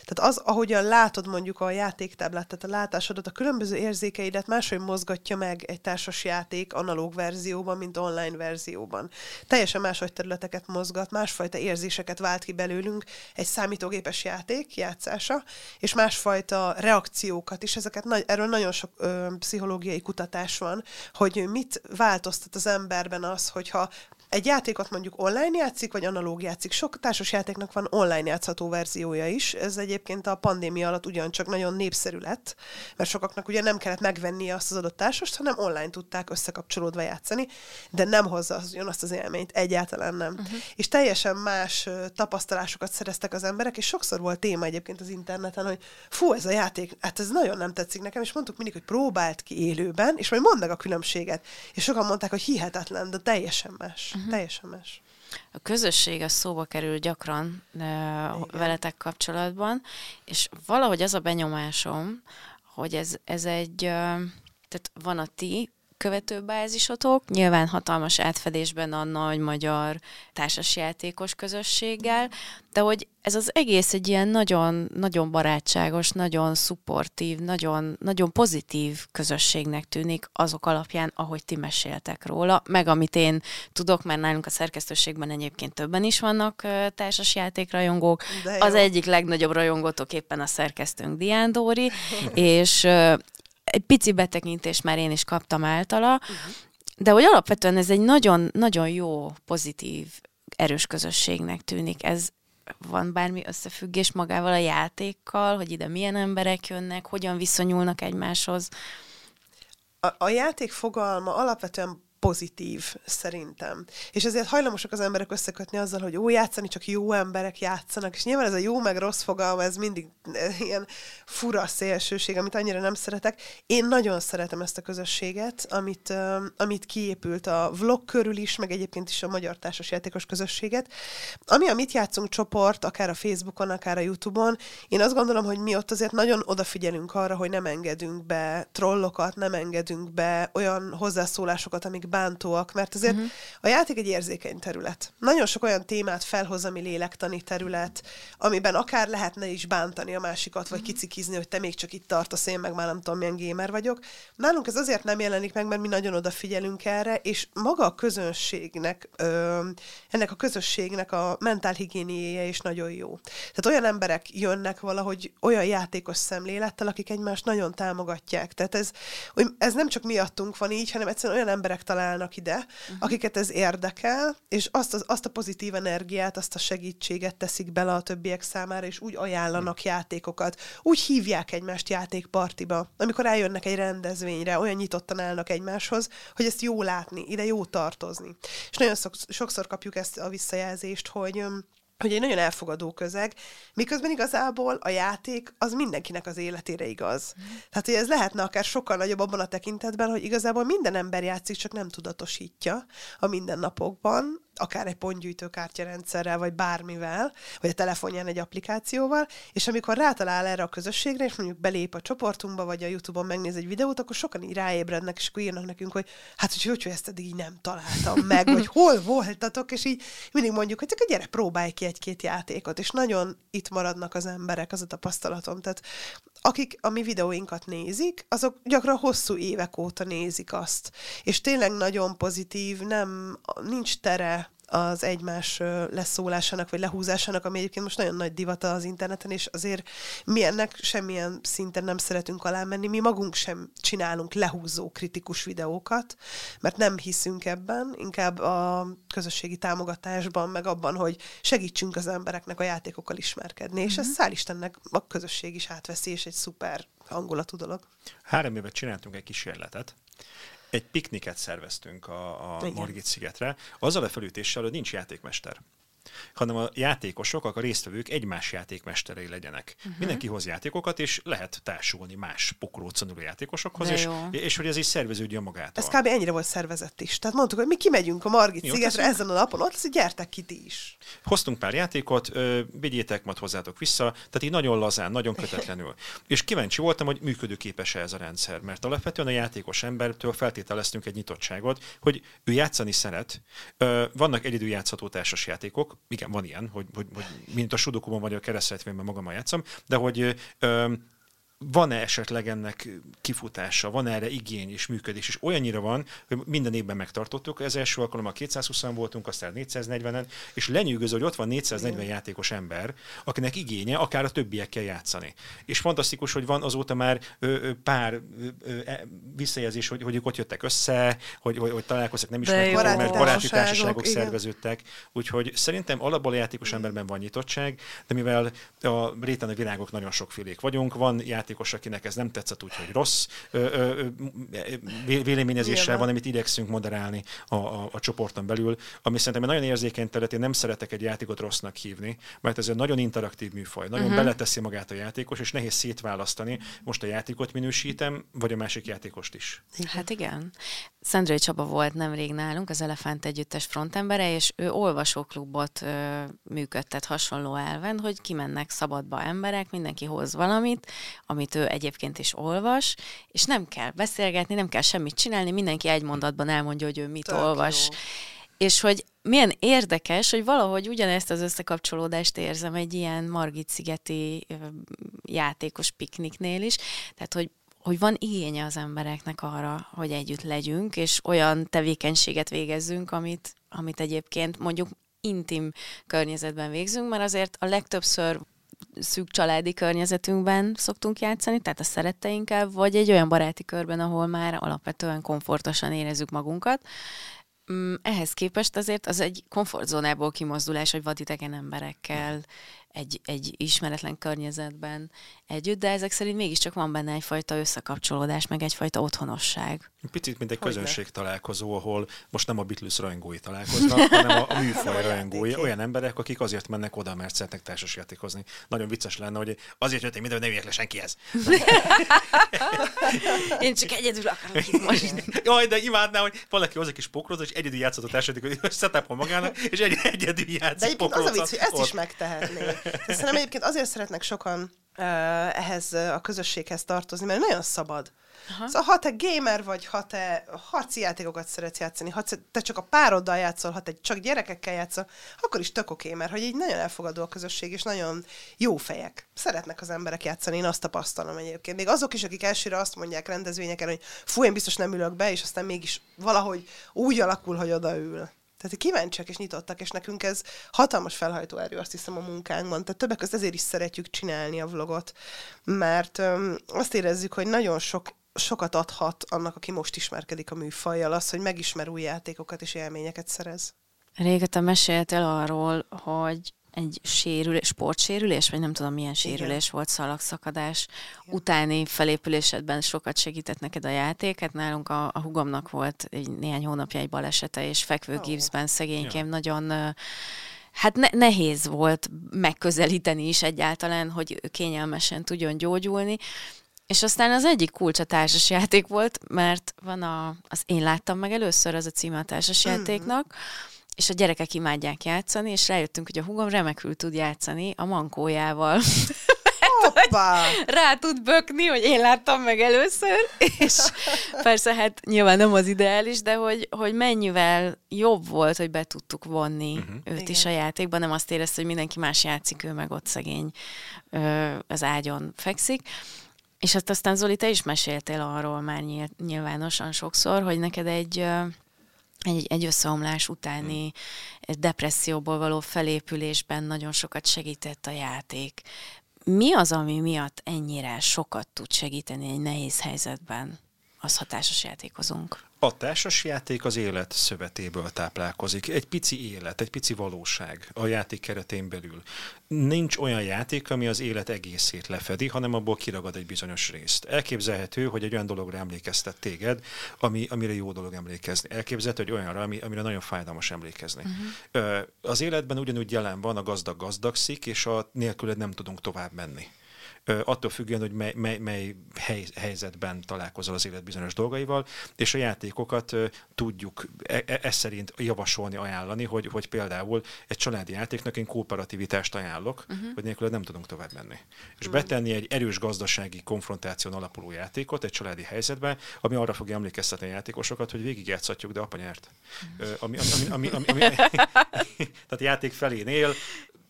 tehát az, ahogyan látod mondjuk a játéktáblát, tehát a látásodat, a különböző érzékeidet máshogy mozgatja meg egy társas játék analóg verzióban, mint online verzióban. Teljesen máshogy területeket mozgat, másfajta érzéseket vált ki belőlünk egy számítógépes játék játszása, és másfajta reakciókat is. Ezeket nagy, erről nagyon sok ö, pszichológiai kutatás van, hogy mit változtat az emberben az, hogyha egy játékot mondjuk online játszik, vagy analóg játszik. Sok társas játéknak van online játszható verziója is. Ez egyébként a pandémia alatt ugyancsak nagyon népszerű lett, mert sokaknak ugye nem kellett megvennie azt az adott társast, hanem online tudták összekapcsolódva játszani, de nem hozza az, azt az élményt, egyáltalán nem. Uh-huh. És teljesen más tapasztalásokat szereztek az emberek, és sokszor volt téma egyébként az interneten, hogy fú, ez a játék, hát ez nagyon nem tetszik nekem, és mondtuk mindig, hogy próbált ki élőben, és majd mondd meg a különbséget. És sokan mondták, hogy hihetetlen, de teljesen más. Uh-huh. Teljesen más. A közösség az szóba kerül gyakran uh, veletek kapcsolatban, és valahogy az a benyomásom, hogy ez, ez egy, tehát van a ti követőbázisotok, nyilván hatalmas átfedésben a nagy magyar társasjátékos közösséggel, de hogy ez az egész egy ilyen nagyon, nagyon barátságos, nagyon szupportív, nagyon, nagyon pozitív közösségnek tűnik azok alapján, ahogy ti meséltek róla, meg amit én tudok, mert nálunk a szerkesztőségben egyébként többen is vannak társasjátékrajongók. Az egyik legnagyobb rajongótok éppen a szerkesztőnk Dián Dóri, *laughs* és egy pici betekintést már én is kaptam általa, uh-huh. de hogy alapvetően ez egy nagyon, nagyon jó, pozitív, erős közösségnek tűnik. Ez van bármi összefüggés magával a játékkal, hogy ide milyen emberek jönnek, hogyan viszonyulnak egymáshoz? A, a játék fogalma alapvetően pozitív, szerintem. És ezért hajlamosak az emberek összekötni azzal, hogy jó játszani, csak jó emberek játszanak, és nyilván ez a jó meg rossz fogalma, ez mindig eh, ilyen fura szélsőség, amit annyira nem szeretek. Én nagyon szeretem ezt a közösséget, amit, amit kiépült a vlog körül is, meg egyébként is a Magyar Társasjátékos közösséget. Ami a Mit játszunk csoport, akár a Facebookon, akár a Youtube-on, én azt gondolom, hogy mi ott azért nagyon odafigyelünk arra, hogy nem engedünk be trollokat, nem engedünk be olyan hozzászólásokat, amik bántóak, mert azért uh-huh. a játék egy érzékeny terület. Nagyon sok olyan témát felhoz, ami lélektani terület, amiben akár lehetne is bántani a másikat, vagy uh-huh. kicikizni, hogy te még csak itt tartasz, én meg már nem tudom, milyen gamer vagyok. Nálunk ez azért nem jelenik meg, mert mi nagyon odafigyelünk erre, és maga a közönségnek, ö, ennek a közösségnek a mentálhigiéniéje is nagyon jó. Tehát olyan emberek jönnek valahogy olyan játékos szemlélettel, akik egymást nagyon támogatják. Tehát ez, ez nem csak miattunk van így, hanem egyszerűen olyan emberek találnak ide, uh-huh. akiket ez érdekel, és azt, az, azt a pozitív energiát, azt a segítséget teszik bele a többiek számára, és úgy ajánlanak uh-huh. játékokat. Úgy hívják egymást játékpartiba, amikor eljönnek egy rendezvényre, olyan nyitottan állnak egymáshoz, hogy ezt jó látni, ide jó tartozni. És nagyon sokszor kapjuk ezt a visszajelzést, hogy hogy egy nagyon elfogadó közeg, miközben igazából a játék az mindenkinek az életére igaz. Mm. Tehát, hogy ez lehetne akár sokkal nagyobb abban a tekintetben, hogy igazából minden ember játszik, csak nem tudatosítja a mindennapokban, akár egy pontgyűjtő kártyarendszerrel, vagy bármivel, vagy a telefonján egy applikációval, és amikor rátalál erre a közösségre, és mondjuk belép a csoportunkba, vagy a YouTube-on megnéz egy videót, akkor sokan így ráébrednek, és akkor írnak nekünk, hogy hát, hogy hogy, hogy ezt eddig így nem találtam meg, vagy *laughs* hol voltatok, és így mindig mondjuk, hogy csak gyere, próbálj ki egy-két játékot, és nagyon itt maradnak az emberek, az a tapasztalatom. Tehát akik a mi videóinkat nézik, azok gyakran hosszú évek óta nézik azt. És tényleg nagyon pozitív, nem, nincs tere az egymás leszólásának vagy lehúzásának, ami egyébként most nagyon nagy divata az interneten, és azért mi ennek semmilyen szinten nem szeretünk alámenni, mi magunk sem csinálunk lehúzó kritikus videókat, mert nem hiszünk ebben, inkább a közösségi támogatásban, meg abban, hogy segítsünk az embereknek a játékokkal ismerkedni, mm-hmm. és ezt szál Istennek a közösség is átveszi, és egy szuper hangulatú dolog. Három évet csináltunk egy kísérletet, egy pikniket szerveztünk a, a Margit szigetre, azzal a felütéssel, hogy nincs játékmester hanem a játékosok, a résztvevők egymás játékmesterei legyenek. Uh-huh. Mindenki hoz játékokat, és lehet társulni más pokrócanuló játékosokhoz, és, és hogy ez is szerveződjön magától. Ez kb. ennyire volt szervezett is. Tehát mondtuk, hogy mi kimegyünk a Margit Jó, szigetre ezen a napon, ott gyertek ki ti is. Hoztunk pár játékot, vigyétek, majd hozzátok vissza, tehát így nagyon lazán, nagyon kötetlenül. és kíváncsi voltam, hogy működőképes-e ez a rendszer, mert alapvetően a játékos embertől feltételeztünk egy nyitottságot, hogy ő játszani szeret. Vannak egyedül játszható társas játékok, igen, van ilyen, hogy, hogy, hogy mint a sudokuban vagy a keresztrejtvényben magammal játszom, de hogy ö, van-e esetleg ennek kifutása, van erre igény és működés, és olyannyira van, hogy minden évben megtartottuk, ez első alkalommal 220 voltunk, aztán 440-en, és lenyűgöző, hogy ott van 440 Igen. játékos ember, akinek igénye akár a többiekkel játszani. És fantasztikus, hogy van azóta már ö, ö, pár ö, e, visszajelzés, hogy, hogy ők ott jöttek össze, hogy, hogy, hogy találkoztak, nem is baráti mert baráti társaságok igen. szerveződtek. Úgyhogy szerintem alapból a játékos emberben van nyitottság, de mivel a réten a virágok nagyon sokfélék vagyunk, van játék játékos, akinek ez nem tetszett, úgyhogy rossz ö, ö, véleményezéssel van, amit igyekszünk moderálni a, a, a csoporton belül, ami szerintem egy nagyon érzékeny terület, én nem szeretek egy játékot rossznak hívni, mert ez egy nagyon interaktív műfaj, nagyon uh-huh. beleteszi magát a játékos, és nehéz szétválasztani, most a játékot minősítem, vagy a másik játékost is. Hát igen. Szendrői Csaba volt nemrég nálunk, az Elefánt Együttes frontembere, és ő olvasóklubot ö, működtet hasonló elven, hogy kimennek szabadba emberek, mindenki hoz valamit, amit ő egyébként is olvas, és nem kell beszélgetni, nem kell semmit csinálni, mindenki egy mondatban elmondja, hogy ő mit Tök olvas. jó. És hogy milyen érdekes, hogy valahogy ugyanezt az összekapcsolódást érzem egy ilyen Margit-szigeti játékos pikniknél is, tehát hogy hogy van igénye az embereknek arra, hogy együtt legyünk, és olyan tevékenységet végezzünk, amit, amit egyébként mondjuk intim környezetben végzünk, mert azért a legtöbbször szűk családi környezetünkben szoktunk játszani, tehát a szeretteinkkel, vagy egy olyan baráti körben, ahol már alapvetően komfortosan érezzük magunkat. Mm, Ehhez képest azért az egy komfortzónából kimozdulás, hogy vadidegen emberekkel egy, egy ismeretlen környezetben együtt, de ezek szerint mégiscsak van benne egyfajta összekapcsolódás, meg egyfajta otthonosság. Picit, mint egy Hogyne. közönség találkozó, ahol most nem a Beatles rajongói találkoznak, *laughs* hanem a, a műfaj rajongói, olyan emberek, akik azért mennek oda, mert szeretnek társasjátékozni. Nagyon vicces lenne, hogy azért jöttem ide, hogy ne üljek le senkihez. *laughs* Én csak egyedül akarok itt most. Jaj, de imádnám, hogy valaki hozzá kis pokrózat, és egyedül játszott a társadalmi, hogy *laughs* setupon magának, és egy, egyedül De játszik egyébként az a vicc, hogy ezt ott. is megtehetné. De Szerintem egyébként azért szeretnek sokan ö, ehhez a közösséghez tartozni, mert nagyon szabad. Aha. Szóval ha te gamer vagy, ha te harci játékokat szeretsz játszani, ha te csak a pároddal játszol, ha te csak gyerekekkel játszol, akkor is tök oké, mert hogy így nagyon elfogadó a közösség, és nagyon jó fejek. Szeretnek az emberek játszani, én azt tapasztalom egyébként. Még azok is, akik elsőre azt mondják rendezvényeken, hogy fú, én biztos nem ülök be, és aztán mégis valahogy úgy alakul, hogy odaül. Tehát kíváncsiak és nyitottak, és nekünk ez hatalmas felhajtó erő, azt hiszem, a munkánkban. Tehát többek között ezért is szeretjük csinálni a vlogot, mert öm, azt érezzük, hogy nagyon sok sokat adhat annak, aki most ismerkedik a műfajjal, az, hogy megismer új játékokat és élményeket szerez. Régóta meséltél arról, hogy egy sérülés, sportsérülés, vagy nem tudom milyen sérülés Igen. volt, szalagszakadás utáni felépülésedben sokat segített neked a játék. Hát nálunk a, a hugomnak volt egy néhány hónapja egy balesete, és fekvő Ó. gipszben szegénykém nagyon ö, Hát ne, nehéz volt megközelíteni is egyáltalán, hogy kényelmesen tudjon gyógyulni. És aztán az egyik kulcs a társasjáték volt, mert van a, az én láttam meg először, az a címe a társasjátéknak, és a gyerekek imádják játszani, és rájöttünk, hogy a hugom remekül tud játszani a mankójával. *laughs* Hoppá! Rá tud bökni, hogy én láttam meg először, és persze hát nyilván nem az ideális, de hogy, hogy mennyivel jobb volt, hogy be tudtuk vonni uh-huh. őt Igen. is a játékban, nem azt érezte, hogy mindenki más játszik, ő meg ott szegény ö, az ágyon fekszik. És hát aztán Zoli, te is meséltél arról már nyil- nyilvánosan sokszor, hogy neked egy, egy, egy összeomlás utáni depresszióból való felépülésben nagyon sokat segített a játék. Mi az, ami miatt ennyire sokat tud segíteni egy nehéz helyzetben? Az hatásos játékozunk. A társasjáték az élet szövetéből táplálkozik. Egy pici élet, egy pici valóság a játék keretén belül. Nincs olyan játék, ami az élet egészét lefedi, hanem abból kiragad egy bizonyos részt. Elképzelhető, hogy egy olyan dologra emlékeztet téged, ami, amire jó dolog emlékezni. Elképzelhető, hogy olyanra, ami, amire nagyon fájdalmas emlékezni. Uh-huh. Az életben ugyanúgy jelen van a gazdag gazdagszik, és a nélküled nem tudunk tovább menni. Attól függően, hogy mely, mely, mely hely, helyzetben találkozol az élet bizonyos dolgaival, és a játékokat tudjuk e, e, szerint javasolni, ajánlani, hogy, hogy például egy családi játéknak én kooperativitást ajánlok, uh-huh. hogy nélkül nem tudunk tovább menni. És betenni egy erős gazdasági konfrontáción alapuló játékot egy családi helyzetbe, ami arra fogja emlékeztetni a játékosokat, hogy végigjátszhatjuk, de apa nyert. Ö, ami, ami, ami, ami, ami, ami, *laughs* *laughs* tehát játék felénél ö,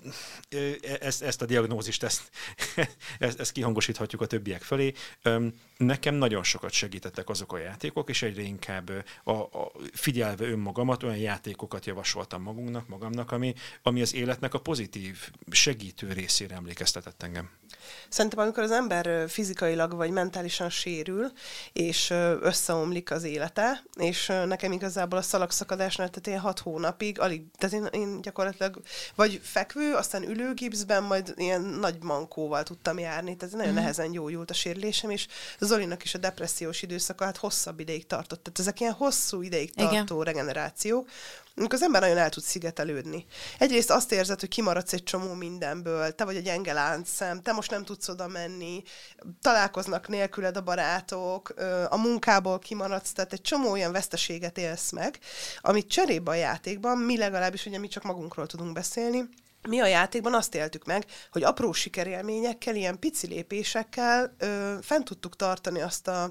ezt, ezt a diagnózist, ezt, *laughs* ezt, ezt kihangosíthatjuk a többiek felé. Nekem nagyon sokat segítettek azok a játékok, és egyre inkább a, a, figyelve önmagamat, olyan játékokat javasoltam magunknak, magamnak, ami, ami az életnek a pozitív, segítő részére emlékeztetett engem. Szerintem, amikor az ember fizikailag vagy mentálisan sérül, és összeomlik az élete, és nekem igazából a szalagszakadásnál, tehát én hat hónapig, alig, tehát én, én gyakorlatilag vagy fekvő, eső, aztán ülőgipszben, majd ilyen nagy mankóval tudtam járni, tehát nagyon mm. nehezen gyógyult a sérülésem, és Zolinak is a depressziós időszaka hát hosszabb ideig tartott. Tehát ezek ilyen hosszú ideig tartó Igen. regenerációk, amikor az ember nagyon el tud szigetelődni. Egyrészt azt érzed, hogy kimaradsz egy csomó mindenből, te vagy a gyenge láncszem, te most nem tudsz oda menni, találkoznak nélküled a barátok, a munkából kimaradsz, tehát egy csomó olyan veszteséget élsz meg, amit cserébe a játékban, mi legalábbis, ugye mi csak magunkról tudunk beszélni, mi a játékban azt éltük meg, hogy apró sikerélményekkel, ilyen pici lépésekkel ö, fent tudtuk tartani azt a,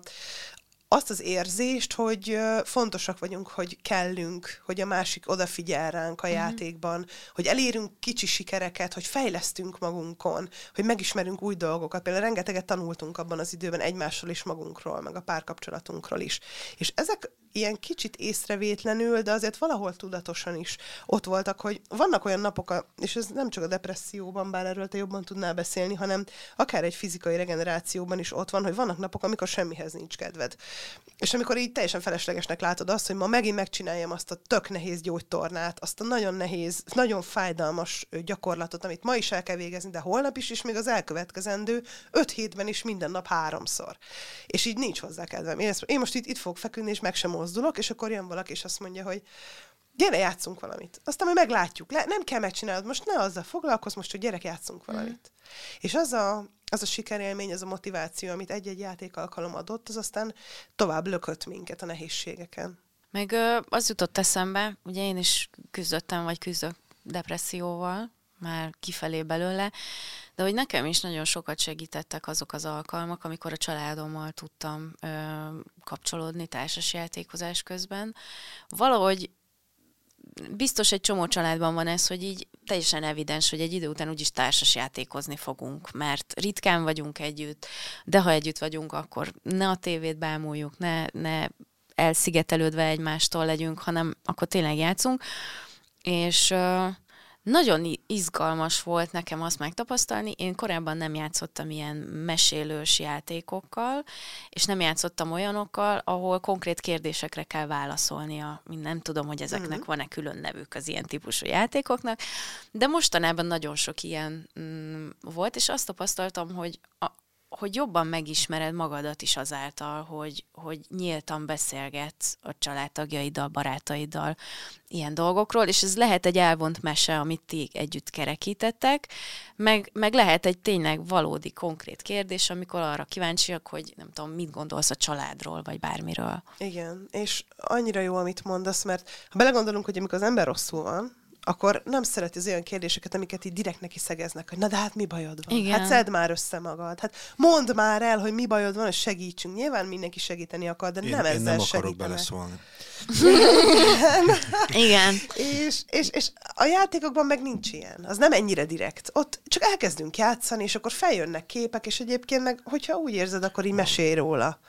azt az érzést, hogy fontosak vagyunk, hogy kellünk, hogy a másik odafigyel ránk a játékban, hogy elérünk kicsi sikereket, hogy fejlesztünk magunkon, hogy megismerünk új dolgokat. Például rengeteget tanultunk abban az időben egymásról is magunkról, meg a párkapcsolatunkról is. És ezek ilyen kicsit észrevétlenül, de azért valahol tudatosan is ott voltak, hogy vannak olyan napok, és ez nem csak a depresszióban, bár erről te jobban tudnál beszélni, hanem akár egy fizikai regenerációban is ott van, hogy vannak napok, amikor semmihez nincs kedved. És amikor így teljesen feleslegesnek látod azt, hogy ma megint megcsináljam azt a tök nehéz gyógytornát, azt a nagyon nehéz, nagyon fájdalmas gyakorlatot, amit ma is el kell végezni, de holnap is, és még az elkövetkezendő öt hétben is minden nap háromszor. És így nincs hozzá kedvem. Én, ezt, én most itt, itt fogok feküdni, és meg sem mozdulok, és akkor jön valaki, és azt mondja, hogy gyere, játszunk valamit. Aztán majd meglátjuk. Le, nem kell megcsinálnod, most ne azzal foglalkozz, most, hogy gyerek, játszunk mhm. valamit. Mm. És az a, az a sikerélmény, az a motiváció, amit egy-egy játék alkalom adott, az aztán tovább lökött minket a nehézségeken. Meg az jutott eszembe, ugye én is küzdöttem, vagy küzdök depresszióval, már kifelé belőle, de hogy nekem is nagyon sokat segítettek azok az alkalmak, amikor a családommal tudtam ö, kapcsolódni társasjátékozás közben. Valahogy biztos egy csomó családban van ez, hogy így teljesen evidens, hogy egy idő után úgyis társas játékozni fogunk, mert ritkán vagyunk együtt, de ha együtt vagyunk, akkor ne a tévét bámuljuk, ne, ne elszigetelődve egymástól legyünk, hanem akkor tényleg játszunk. És uh, nagyon izgalmas volt nekem azt megtapasztalni. Én korábban nem játszottam ilyen mesélős játékokkal, és nem játszottam olyanokkal, ahol konkrét kérdésekre kell válaszolnia. Nem tudom, hogy ezeknek uh-huh. van-e külön nevük az ilyen típusú játékoknak, de mostanában nagyon sok ilyen mm, volt, és azt tapasztaltam, hogy a, hogy jobban megismered magadat is azáltal, hogy, hogy nyíltan beszélgetsz a családtagjaiddal, barátaiddal ilyen dolgokról, és ez lehet egy elvont mese, amit ti együtt kerekítettek, meg, meg lehet egy tényleg valódi, konkrét kérdés, amikor arra kíváncsiak, hogy nem tudom, mit gondolsz a családról, vagy bármiről. Igen, és annyira jó, amit mondasz, mert ha belegondolunk, hogy amikor az ember rosszul van, akkor nem szereti az olyan kérdéseket, amiket így direkt neki szegeznek, hogy na de hát mi bajod van? Igen. Hát szedd már össze magad. Hát mondd már el, hogy mi bajod van, és segítsünk. Nyilván mindenki segíteni akar, de én, nem ezzel én nem akarok beleszólni. Igen. és, és, és a játékokban meg nincs ilyen. Az nem ennyire direkt. Ott csak elkezdünk játszani, és akkor feljönnek képek, és egyébként meg, hogyha úgy érzed, akkor így mesélj róla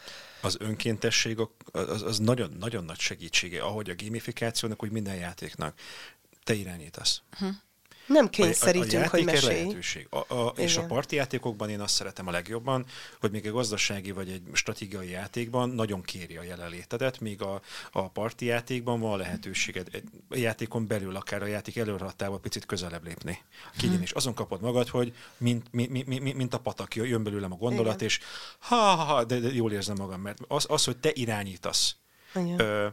az önkéntesség az, az nagyon, nagyon nagy segítsége, ahogy a gamifikációnak, úgy minden játéknak te irányítasz. Uh-huh. Nem kényszerítünk, a, a hogy mesélj. lehetőség. A, a, és a parti játékokban én azt szeretem a legjobban, hogy még egy gazdasági vagy egy stratégiai játékban nagyon kéri a jelenlétedet, míg a, a parti játékban van a lehetőséged egy a játékon belül, akár a játék előrehattával picit közelebb lépni. Kigyen, és azon kapod magad, hogy mint, mint, mint, mint a patak, jön belőlem a gondolat, Igen. és ha, ha, ha de, de jól érzem magam, mert az, az hogy te irányítasz, ö,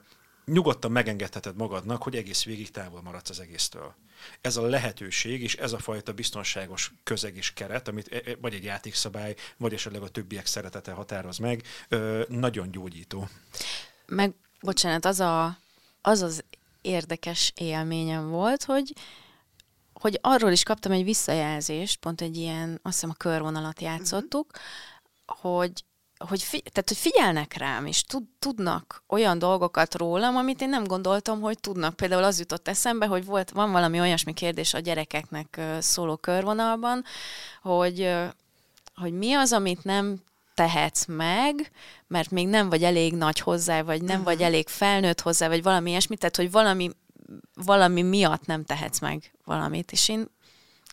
nyugodtan megengedheted magadnak, hogy egész végig távol maradsz az egésztől. Ez a lehetőség és ez a fajta biztonságos közeg és keret, amit e, e, vagy egy játékszabály, vagy esetleg a többiek szeretete határoz meg, nagyon gyógyító. Meg, bocsánat, az a, az, az érdekes élményem volt, hogy hogy arról is kaptam egy visszajelzést, pont egy ilyen, azt hiszem a körvonalat játszottuk, uh-huh. hogy hogy, fi, tehát, hogy figyelnek rám, és tud, tudnak olyan dolgokat rólam, amit én nem gondoltam, hogy tudnak. Például az jutott eszembe, hogy volt, van valami olyasmi kérdés a gyerekeknek szóló körvonalban, hogy, hogy mi az, amit nem tehetsz meg, mert még nem vagy elég nagy hozzá, vagy nem vagy elég felnőtt hozzá, vagy valami ilyesmi, tehát hogy valami, valami miatt nem tehetsz meg valamit. És én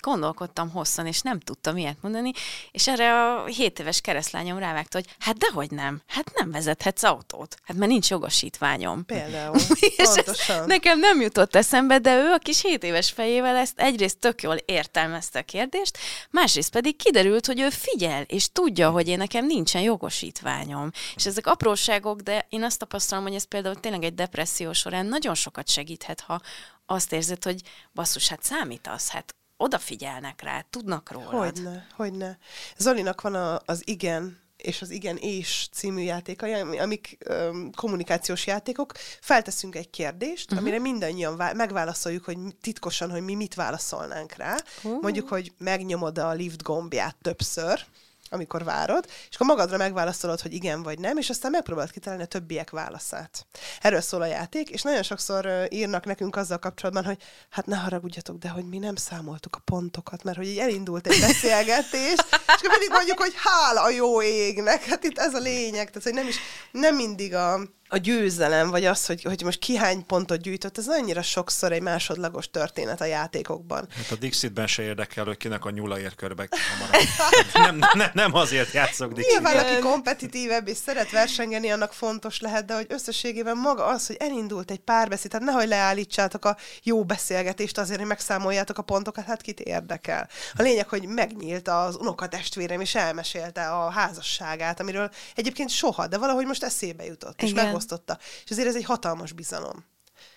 gondolkodtam hosszan, és nem tudtam ilyet mondani, és erre a 7 éves keresztlányom rávágta, hogy hát dehogy nem, hát nem vezethetsz autót, hát mert nincs jogosítványom. Például, *laughs* pontosan. nekem nem jutott eszembe, de ő a kis 7 éves fejével ezt egyrészt tök jól értelmezte a kérdést, másrészt pedig kiderült, hogy ő figyel, és tudja, hogy én nekem nincsen jogosítványom. És ezek apróságok, de én azt tapasztalom, hogy ez például tényleg egy depresszió során nagyon sokat segíthet, ha azt érzed, hogy basszus, hát számítasz, hát odafigyelnek rá, tudnak rólad. Hogyne, hogyne. Zolinak van a, az Igen és az Igen és című játékai, ami- amik öm, kommunikációs játékok. Felteszünk egy kérdést, uh-huh. amire mindannyian vá- megválaszoljuk, hogy titkosan, hogy mi mit válaszolnánk rá. Uh-huh. Mondjuk, hogy megnyomod a lift gombját többször, amikor várod, és akkor magadra megválaszolod, hogy igen vagy nem, és aztán megpróbálod kitalálni a többiek válaszát. Erről szól a játék, és nagyon sokszor írnak nekünk azzal kapcsolatban, hogy hát ne haragudjatok, de hogy mi nem számoltuk a pontokat, mert hogy így elindult egy beszélgetés, és akkor pedig mondjuk, hogy hála a jó égnek, hát itt ez a lényeg, tehát hogy nem is, nem mindig a, a győzelem, vagy az, hogy, hogy most ki hány pontot gyűjtött, ez annyira sokszor egy másodlagos történet a játékokban. Hát a Dixitben se érdekel, hogy kinek a nyula ér körbe hamarabb. nem, nem, nem azért játszok Dixit. Nyilván, aki kompetitívebb és szeret versengeni, annak fontos lehet, de hogy összességében maga az, hogy elindult egy párbeszéd, tehát nehogy leállítsátok a jó beszélgetést azért, hogy megszámoljátok a pontokat, hát kit érdekel. A lényeg, hogy megnyílt az unokatestvérem, és elmesélte a házasságát, amiről egyébként soha, de valahogy most eszébe jutott, és Igen. Megosztotta. És azért ez egy hatalmas bizalom.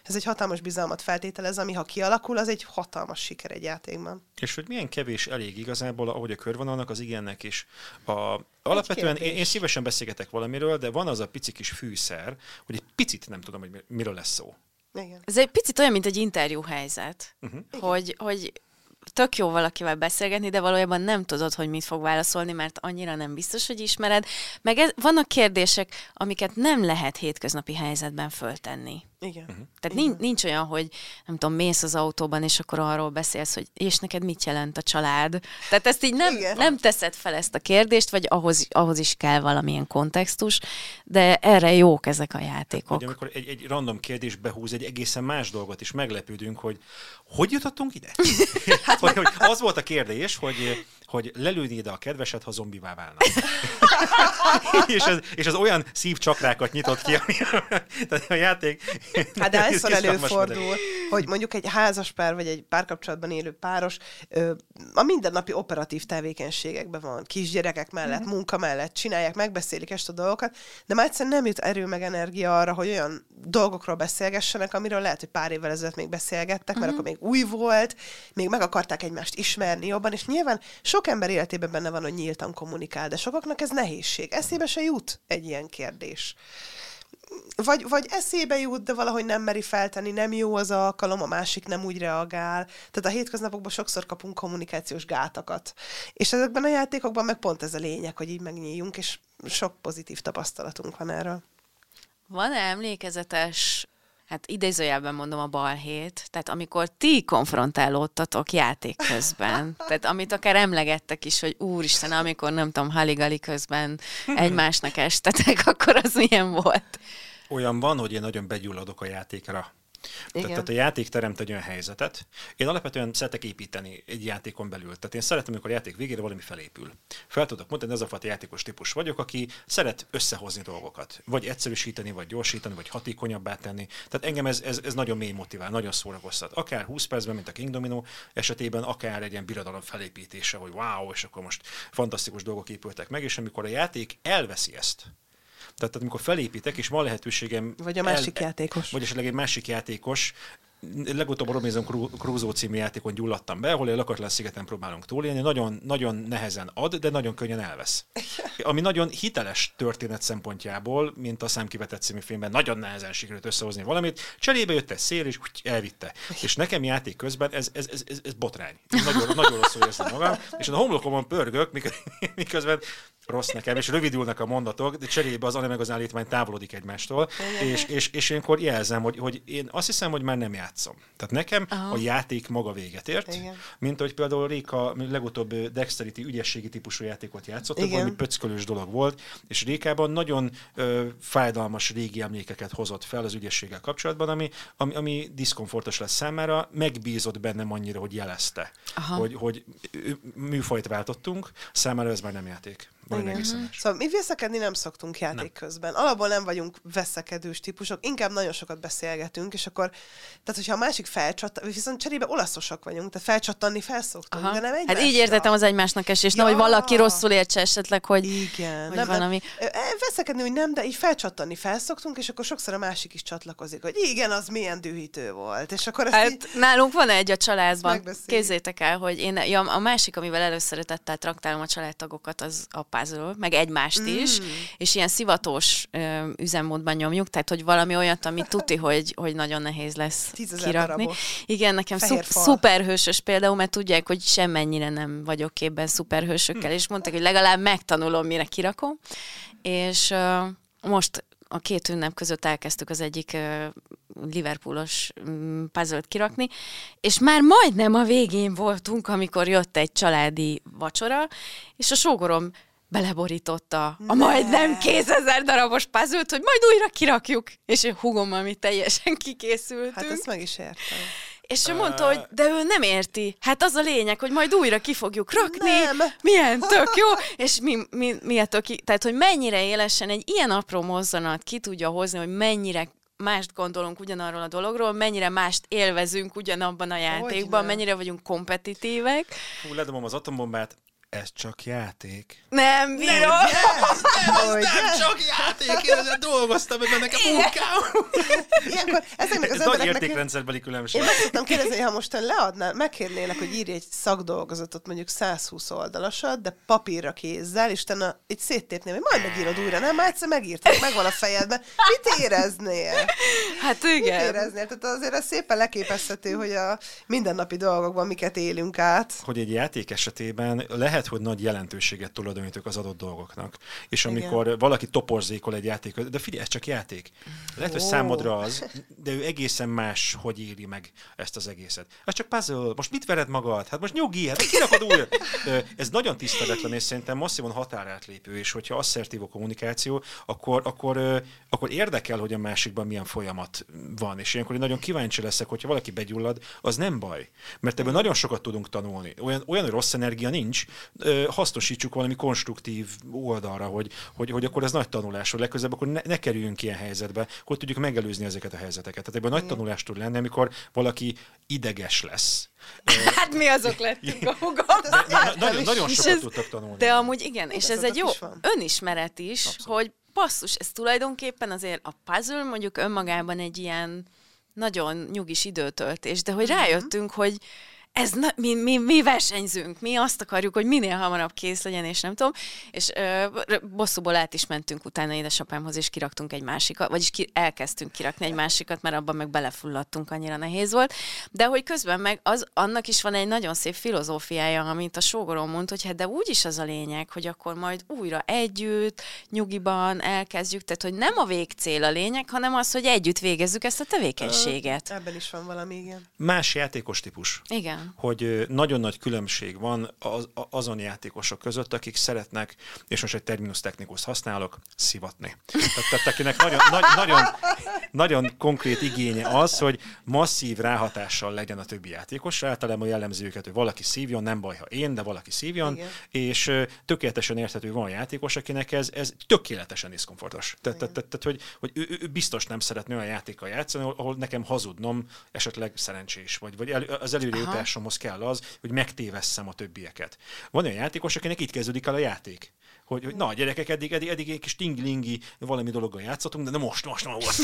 Ez egy hatalmas bizalmat feltételez, ami ha kialakul, az egy hatalmas siker egy játékban. És hogy milyen kevés elég igazából, ahogy a körvonalnak, az igennek is. A, alapvetően én, én szívesen beszélgetek valamiről, de van az a pici kis fűszer, hogy egy picit nem tudom, hogy mi- miről lesz szó. Igen. Ez egy picit olyan, mint egy interjú helyzet, uh-huh. hogy, hogy tök jó valakivel beszélgetni, de valójában nem tudod, hogy mit fog válaszolni, mert annyira nem biztos, hogy ismered. Meg ez, vannak kérdések, amiket nem lehet hétköznapi helyzetben föltenni. Igen. Mhm. Tehát nincs, nincs olyan, hogy nem tudom, mész az autóban, és akkor arról beszélsz, hogy és neked mit jelent a család. Tehát ezt így nem, Igen. nem teszed fel ezt a kérdést, vagy ahhoz, ahhoz is kell valamilyen kontextus, de erre jók ezek a játékok. Hogy amikor egy, egy random kérdés behúz egy egészen más dolgot, és meglepődünk, hogy hogy jutottunk ide? hát, *laughs* hogy, hogy az volt a kérdés, hogy, hogy lelőnéd a kedvesed, ha zombivá válna. *laughs* és, ez, és az olyan szívcsakrákat nyitott ki, ami *laughs* tehát a játék... Hát de *laughs* izgalmas előfordul, modell. hogy mondjuk egy házaspár vagy egy párkapcsolatban élő páros a mindennapi operatív tevékenységekben van, kisgyerekek mellett, munka mellett, csinálják, megbeszélik ezt a dolgokat, de már egyszerűen nem jut erő meg energia arra, hogy olyan dolgokról beszélgessenek, amiről lehet, hogy pár évvel ezelőtt még beszélgettek, mert akkor még új volt, még meg akarták egymást ismerni jobban, és nyilván sok ember életében benne van, hogy nyíltan kommunikál, de sokaknak ez nehézség. Eszébe se jut egy ilyen kérdés vagy, vagy eszébe jut, de valahogy nem meri feltenni, nem jó az alkalom, a másik nem úgy reagál. Tehát a hétköznapokban sokszor kapunk kommunikációs gátakat. És ezekben a játékokban meg pont ez a lényeg, hogy így megnyíljunk, és sok pozitív tapasztalatunk van erről. Van-e emlékezetes, hát idézőjelben mondom a balhét, tehát amikor ti konfrontálódtatok játék közben, *laughs* tehát amit akár emlegettek is, hogy úristen, amikor nem tudom, haligali közben egymásnak estetek, *laughs* akkor az milyen volt? Olyan van, hogy én nagyon begyulladok a játékra. Tehát, Igen. tehát a játék teremt egy olyan helyzetet. Én alapvetően szeretek építeni egy játékon belül. Tehát én szeretem, amikor a játék végére valami felépül. Fel tudok mondani, ez a fajta játékos típus vagyok, aki szeret összehozni dolgokat. Vagy egyszerűsíteni, vagy gyorsítani, vagy hatékonyabbá tenni. Tehát engem ez, ez, ez nagyon mély motivál, nagyon szórakoztat. Akár 20 percben, mint a King Domino esetében, akár egy ilyen birodalom felépítése, hogy wow, és akkor most fantasztikus dolgok épültek meg, és amikor a játék elveszi ezt, tehát, tehát amikor felépítek, és van lehetőségem... Vagy a másik játékos. Vagy esetleg egy másik játékos. Legutóbb a Robinson Cru- Crusoe című játékon gyulladtam be, ahol egy lakatlan szigeten próbálunk túlélni. Nagyon, nagyon nehezen ad, de nagyon könnyen elvesz. Ami nagyon hiteles történet szempontjából, mint a Számkivetett című filmben, nagyon nehezen sikerült összehozni valamit. Cserébe jött egy szél, és úgy elvitte. És nekem játék közben ez, ez, ez, ez, ez botrány. Én nagyon, nagyon rosszul érzem magam, és a homlokomon pörgök, mik- *laughs* miközben rossz nekem, és rövidülnek a mondatok, de cserébe az anime meg az állítmány távolodik egymástól, és, és, és ilyenkor jelzem, hogy, hogy én azt hiszem, hogy már nem játszom. Játszom. Tehát nekem Aha. a játék maga véget ért, Igen. mint hogy például Réka legutóbb Dexterity ügyességi típusú játékot játszott, valami pöckölős dolog volt, és Rékában nagyon ö, fájdalmas régi emlékeket hozott fel az ügyességgel kapcsolatban, ami, ami, ami diszkomfortos lesz számára, megbízott bennem annyira, hogy jelezte, Aha. hogy, hogy műfajt váltottunk, számára ez már nem játék. Igen. Szóval mi veszekedni nem szoktunk játék nem. közben. Alapból nem vagyunk veszekedős típusok, inkább nagyon sokat beszélgetünk, és akkor, tehát hogyha a másik felcsat, viszont cserébe olaszosak vagyunk, tehát felcsattanni felszoktunk, Aha. de nem egymásra. Hát így értettem az egymásnak esést, ja. hogy valaki rosszul értse esetleg, hogy, Igen. hogy nem, valami... Veszekedni úgy nem, de így felcsattanni felszoktunk, és akkor sokszor a másik is csatlakozik, hogy igen, az milyen dühítő volt. És akkor hát így... nálunk van egy a családban. Kézzétek el, hogy én ja, a másik, amivel előszeretettel traktálom a családtagokat, az a puzzle, meg egymást mm. is, és ilyen szivatós ö, üzemmódban nyomjuk, tehát hogy valami olyat, ami tuti, hogy, hogy nagyon nehéz lesz kirakni. Darabot. Igen, nekem szup, szuperhősös például, mert tudják, hogy semmennyire nem vagyok képben szuperhősökkel, mm. és mondták, hogy legalább megtanulom, mire kirakom, és ö, most a két ünnep között elkezdtük az egyik uh, Liverpoolos um, puzzle kirakni, és már majdnem a végén voltunk, amikor jött egy családi vacsora, és a sógorom beleborította a majdnem kézezer darabos puzzle hogy majd újra kirakjuk. És a hugommal mi teljesen kikészültünk. Hát ezt meg is értem. És ő mondta, hogy de ő nem érti. Hát az a lényeg, hogy majd újra ki fogjuk rakni. Nem. Milyen tök jó. És mi, mi, mi ettől ki, tehát, hogy mennyire élesen egy ilyen apró mozzanat ki tudja hozni, hogy mennyire mást gondolunk ugyanarról a dologról, mennyire mást élvezünk ugyanabban a játékban, mennyire vagyunk kompetitívek. Hú, ledobom az atombombát, ez csak játék. Nem bírom. Nem, yes, nem, ez nem csak játék. Én ezzel dolgoztam, mert nekem munkám. Ilyenkor ezeknek az ez nagy értékrendszerbeli különbség. Én meg tudtam kérdezni, hogy ha most leadnál, megkérnélek, hogy írj egy szakdolgozatot, mondjuk 120 oldalasat, de papírra kézzel, és utána így széttépném, hogy majd megírod újra, nem? Már egyszer megírtad, megvan a fejedben. Mit éreznél? Hát igen. Mit éreznél? Tehát azért ez szépen leképezhető, hogy a mindennapi dolgokban miket élünk át. Hogy egy játék esetében lehet lehet, hogy nagy jelentőséget tulajdonítok az adott dolgoknak. És amikor Igen. valaki toporzékol egy játék, de figyelj, ez csak játék. Lehet, hogy oh. számodra az, de ő egészen más, hogy éli meg ezt az egészet. Ez csak puzzle, most mit vered magad? Hát most nyugi, hát kirakod újra. Ez nagyon tiszteletlen, és szerintem masszívan határátlépő, és hogyha asszertív a kommunikáció, akkor, akkor, akkor érdekel, hogy a másikban milyen folyamat van. És ilyenkor én nagyon kíváncsi leszek, hogyha valaki begyullad, az nem baj. Mert ebből nagyon sokat tudunk tanulni. Olyan, olyan rossz energia nincs, hasznosítsuk valami konstruktív oldalra, hogy, hogy, hogy akkor ez nagy tanulás, hogy legközelebb akkor ne, ne kerüljünk ilyen helyzetbe, hogy tudjuk megelőzni ezeket a helyzeteket. Tehát ebben nagy tanulás tud lenni, amikor valaki ideges lesz. *laughs* Hát mi azok lettünk a hugom. Nagyon, nagyon sokat tudtak tanulni. De amúgy igen, és ez egy jó önismeret is, Abszolút. hogy basszus, ez tulajdonképpen azért a puzzle mondjuk önmagában egy ilyen nagyon nyugis időtöltés, de hogy mhm. rájöttünk, hogy ez na, mi, mi, mi versenyzünk, mi azt akarjuk, hogy minél hamarabb kész legyen, és nem tudom, és ö, bosszúból át is mentünk utána édesapámhoz, és kiraktunk egy másikat, vagyis ki, elkezdtünk kirakni egy másikat, mert abban meg belefulladtunk, annyira nehéz volt, de hogy közben meg az, annak is van egy nagyon szép filozófiája, amit a sógorom mond, hogy hát de úgy is az a lényeg, hogy akkor majd újra együtt, nyugiban elkezdjük, tehát hogy nem a végcél a lényeg, hanem az, hogy együtt végezzük ezt a tevékenységet. Ebben is van valami, igen. Más játékos típus. Igen hogy nagyon nagy különbség van az, azon játékosok között, akik szeretnek, és most egy terminus technikus használok, szivatni. Tehát, tehát akinek nagyon, nagy, nagyon, nagyon konkrét igénye az, hogy masszív ráhatással legyen a többi játékos. Általában jellemző őket, hogy valaki szívjon, nem baj, ha én, de valaki szívjon, Igen. és tökéletesen érthető van a játékos, akinek ez, ez tökéletesen diszkomfortos. Tehát, tehát, tehát, tehát hogy, hogy ő, ő, biztos nem szeretne olyan játékkal játszani, ahol nekem hazudnom esetleg szerencsés, vagy, vagy el, az előre jutás tudásomhoz kell az, hogy megtévesszem a többieket. Van olyan játékos, akinek itt kezdődik el a játék hogy, hogy na, gyerekek, eddig, eddig, eddig egy kis tinglingi valami dologgal játszottunk, de most, most, most,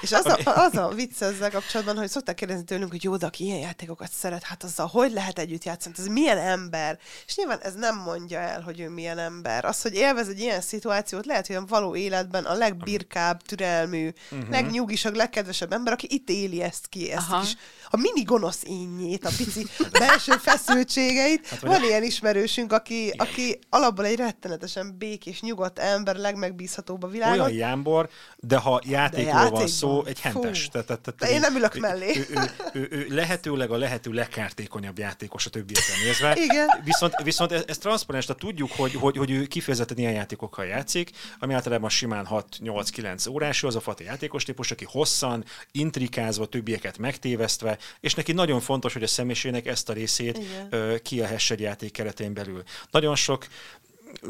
És az a, az a vicc ezzel kapcsolatban, hogy szokták kérdezni tőlünk, hogy jó, de aki ilyen játékokat szeret, hát azzal hogy lehet együtt játszani, ez milyen ember? És nyilván ez nem mondja el, hogy ő milyen ember. Az, hogy élvez egy ilyen szituációt, lehet, hogy a való életben a legbirkább, türelmű, uh-huh. legnyugisabb, legkedvesebb ember, aki itt éli ezt ki, ezt Aha. is. A mini gonosz ínyét, a pici belső feszültségeit. Hát, Van ilyen ismerősünk, aki, aki alapból egy rettenetesen békés, nyugodt ember, legmegbízhatóbb a világon. Olyan jámbor, de ha játékról de van szó, egy hentes. Te, te, te, te, én nem ülök mellé. Ő, ő, ő, ő, lehetőleg a lehető legkártékonyabb játékos a többiekre nézve. Igen. Viszont, viszont ez, ez transzparens, tehát tudjuk, hogy, hogy, hogy ő kifejezetten ilyen játékokkal játszik, ami általában simán 6-8-9 órás, az a fati játékos típus, aki hosszan, intrikázva, többieket megtévesztve, és neki nagyon fontos, hogy a személyiségnek ezt a részét Igen. kielhesse egy játék keretén belül. Nagyon sok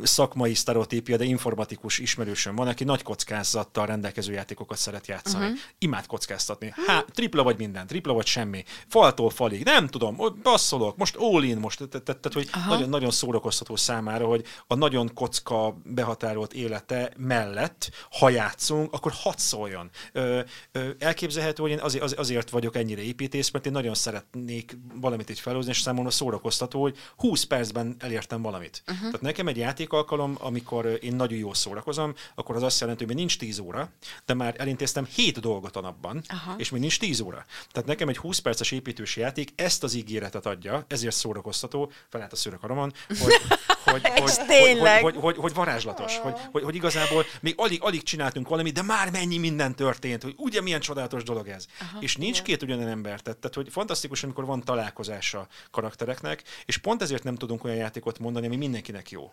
szakmai sztereotípia, de informatikus ismerősöm van, aki nagy kockázattal rendelkező játékokat szeret játszani. Uh-huh. Imád kockáztatni. Há, tripla vagy minden, tripla vagy semmi. Faltól falig, nem tudom, basszolok, most all in, most, tehát, hogy nagyon, nagyon szórakoztató számára, hogy a nagyon kocka behatárolt élete mellett, ha játszunk, akkor hadd szóljon. Ö, ö, elképzelhető, hogy én azért, azért vagyok ennyire építész, mert én nagyon szeretnék valamit itt felhozni, és számomra szórakoztató, hogy 20 percben elértem valamit. Uh-huh. Tehát nekem egy játékalkalom, amikor én nagyon jól szórakozom, akkor az azt jelenti, hogy még nincs 10 óra, de már elintéztem 7 dolgot a napban, Aha. és még nincs 10 óra. Tehát nekem egy 20 perces építős játék ezt az ígéretet adja, ezért szórakoztató, felállt a szőrök aromon, *laughs* hogy, hogy, hogy, hogy, hogy, hogy, hogy, hogy varázslatos, hogy, hogy, hogy igazából még alig, alig csináltunk valamit, de már mennyi minden történt, hogy ugye milyen csodálatos dolog ez. Aha, és nincs igen. két ugyanen ember, tehát, tehát hogy fantasztikus, amikor van találkozása karaktereknek, és pont ezért nem tudunk olyan játékot mondani, ami mindenkinek jó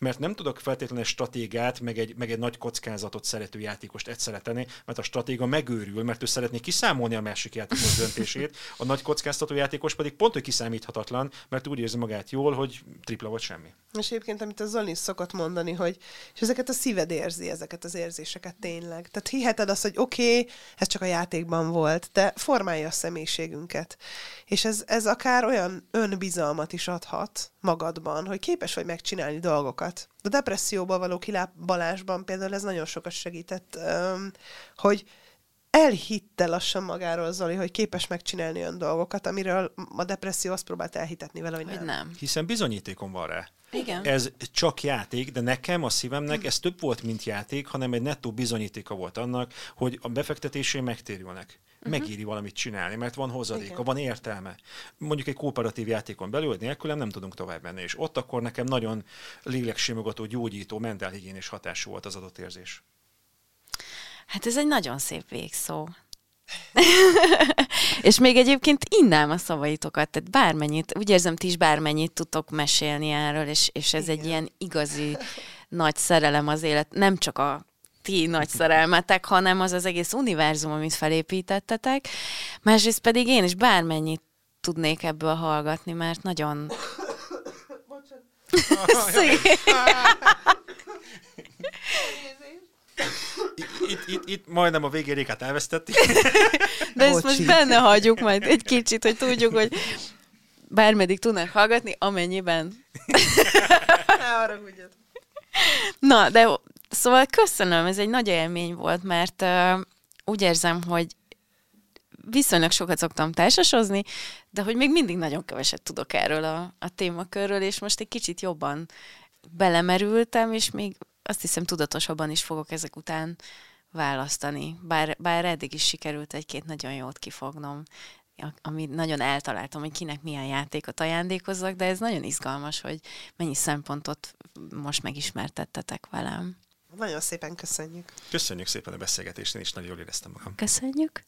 mert nem tudok feltétlenül stratégát, meg egy, meg egy nagy kockázatot szerető játékost egyszerre tenni, mert a stratéga megőrül, mert ő szeretné kiszámolni a másik játékos döntését, a nagy kockáztató játékos pedig pont, hogy kiszámíthatatlan, mert úgy érzi magát jól, hogy tripla vagy semmi. És egyébként, amit a Zoli szokott mondani, hogy és ezeket a szíved érzi, ezeket az érzéseket tényleg. Tehát hiheted azt, hogy oké, okay, ez csak a játékban volt, de formálja a személyiségünket. És ez, ez akár olyan önbizalmat is adhat magadban, hogy képes vagy megcsinálni dolgokat. A depresszióból való kilábalásban például ez nagyon sokat segített, hogy elhitte lassan magáról Zoli, hogy képes megcsinálni olyan dolgokat, amiről a depresszió azt próbált elhitetni vele, hogy, hogy nem. nem. Hiszen bizonyítékom van rá. Igen. Ez csak játék, de nekem, a szívemnek ez több volt, mint játék, hanem egy nettó bizonyítéka volt annak, hogy a befektetésé megtérülnek. Uh-huh. Megéri valamit csinálni, mert van hozadéka, Igen. van értelme. Mondjuk egy kooperatív játékon belül, nélkülem nem tudunk tovább menni, és ott akkor nekem nagyon léleksimogató, gyógyító, mentálhigiénés hatású volt az adott érzés. Hát ez egy nagyon szép végszó. *laughs* és még egyébként innám a szavaitokat, tehát bármennyit, úgy érzem, ti is bármennyit tudtok mesélni erről, és, és ez Igen. egy ilyen igazi nagy szerelem az élet, nem csak a ti nagy szerelmetek, hanem az az egész univerzum, amit felépítettetek. Másrészt pedig én is bármennyit tudnék ebből hallgatni, mert nagyon... itt, itt, itt majdnem a végérékát elvesztettük. De ezt most benne hagyjuk majd egy kicsit, hogy tudjuk, hogy bármeddig tudnak hallgatni, amennyiben. Na, de szóval köszönöm, ez egy nagy élmény volt, mert uh, úgy érzem, hogy viszonylag sokat szoktam társasozni, de hogy még mindig nagyon keveset tudok erről a, a témakörről, és most egy kicsit jobban belemerültem, és még azt hiszem tudatosabban is fogok ezek után választani. Bár, bár eddig is sikerült egy-két nagyon jót kifognom, ami nagyon eltaláltam, hogy kinek milyen játékot ajándékozzak, de ez nagyon izgalmas, hogy mennyi szempontot most megismertettetek velem. Nagyon szépen köszönjük. Köszönjük szépen a beszélgetést, én is nagyon jól éreztem magam. Köszönjük.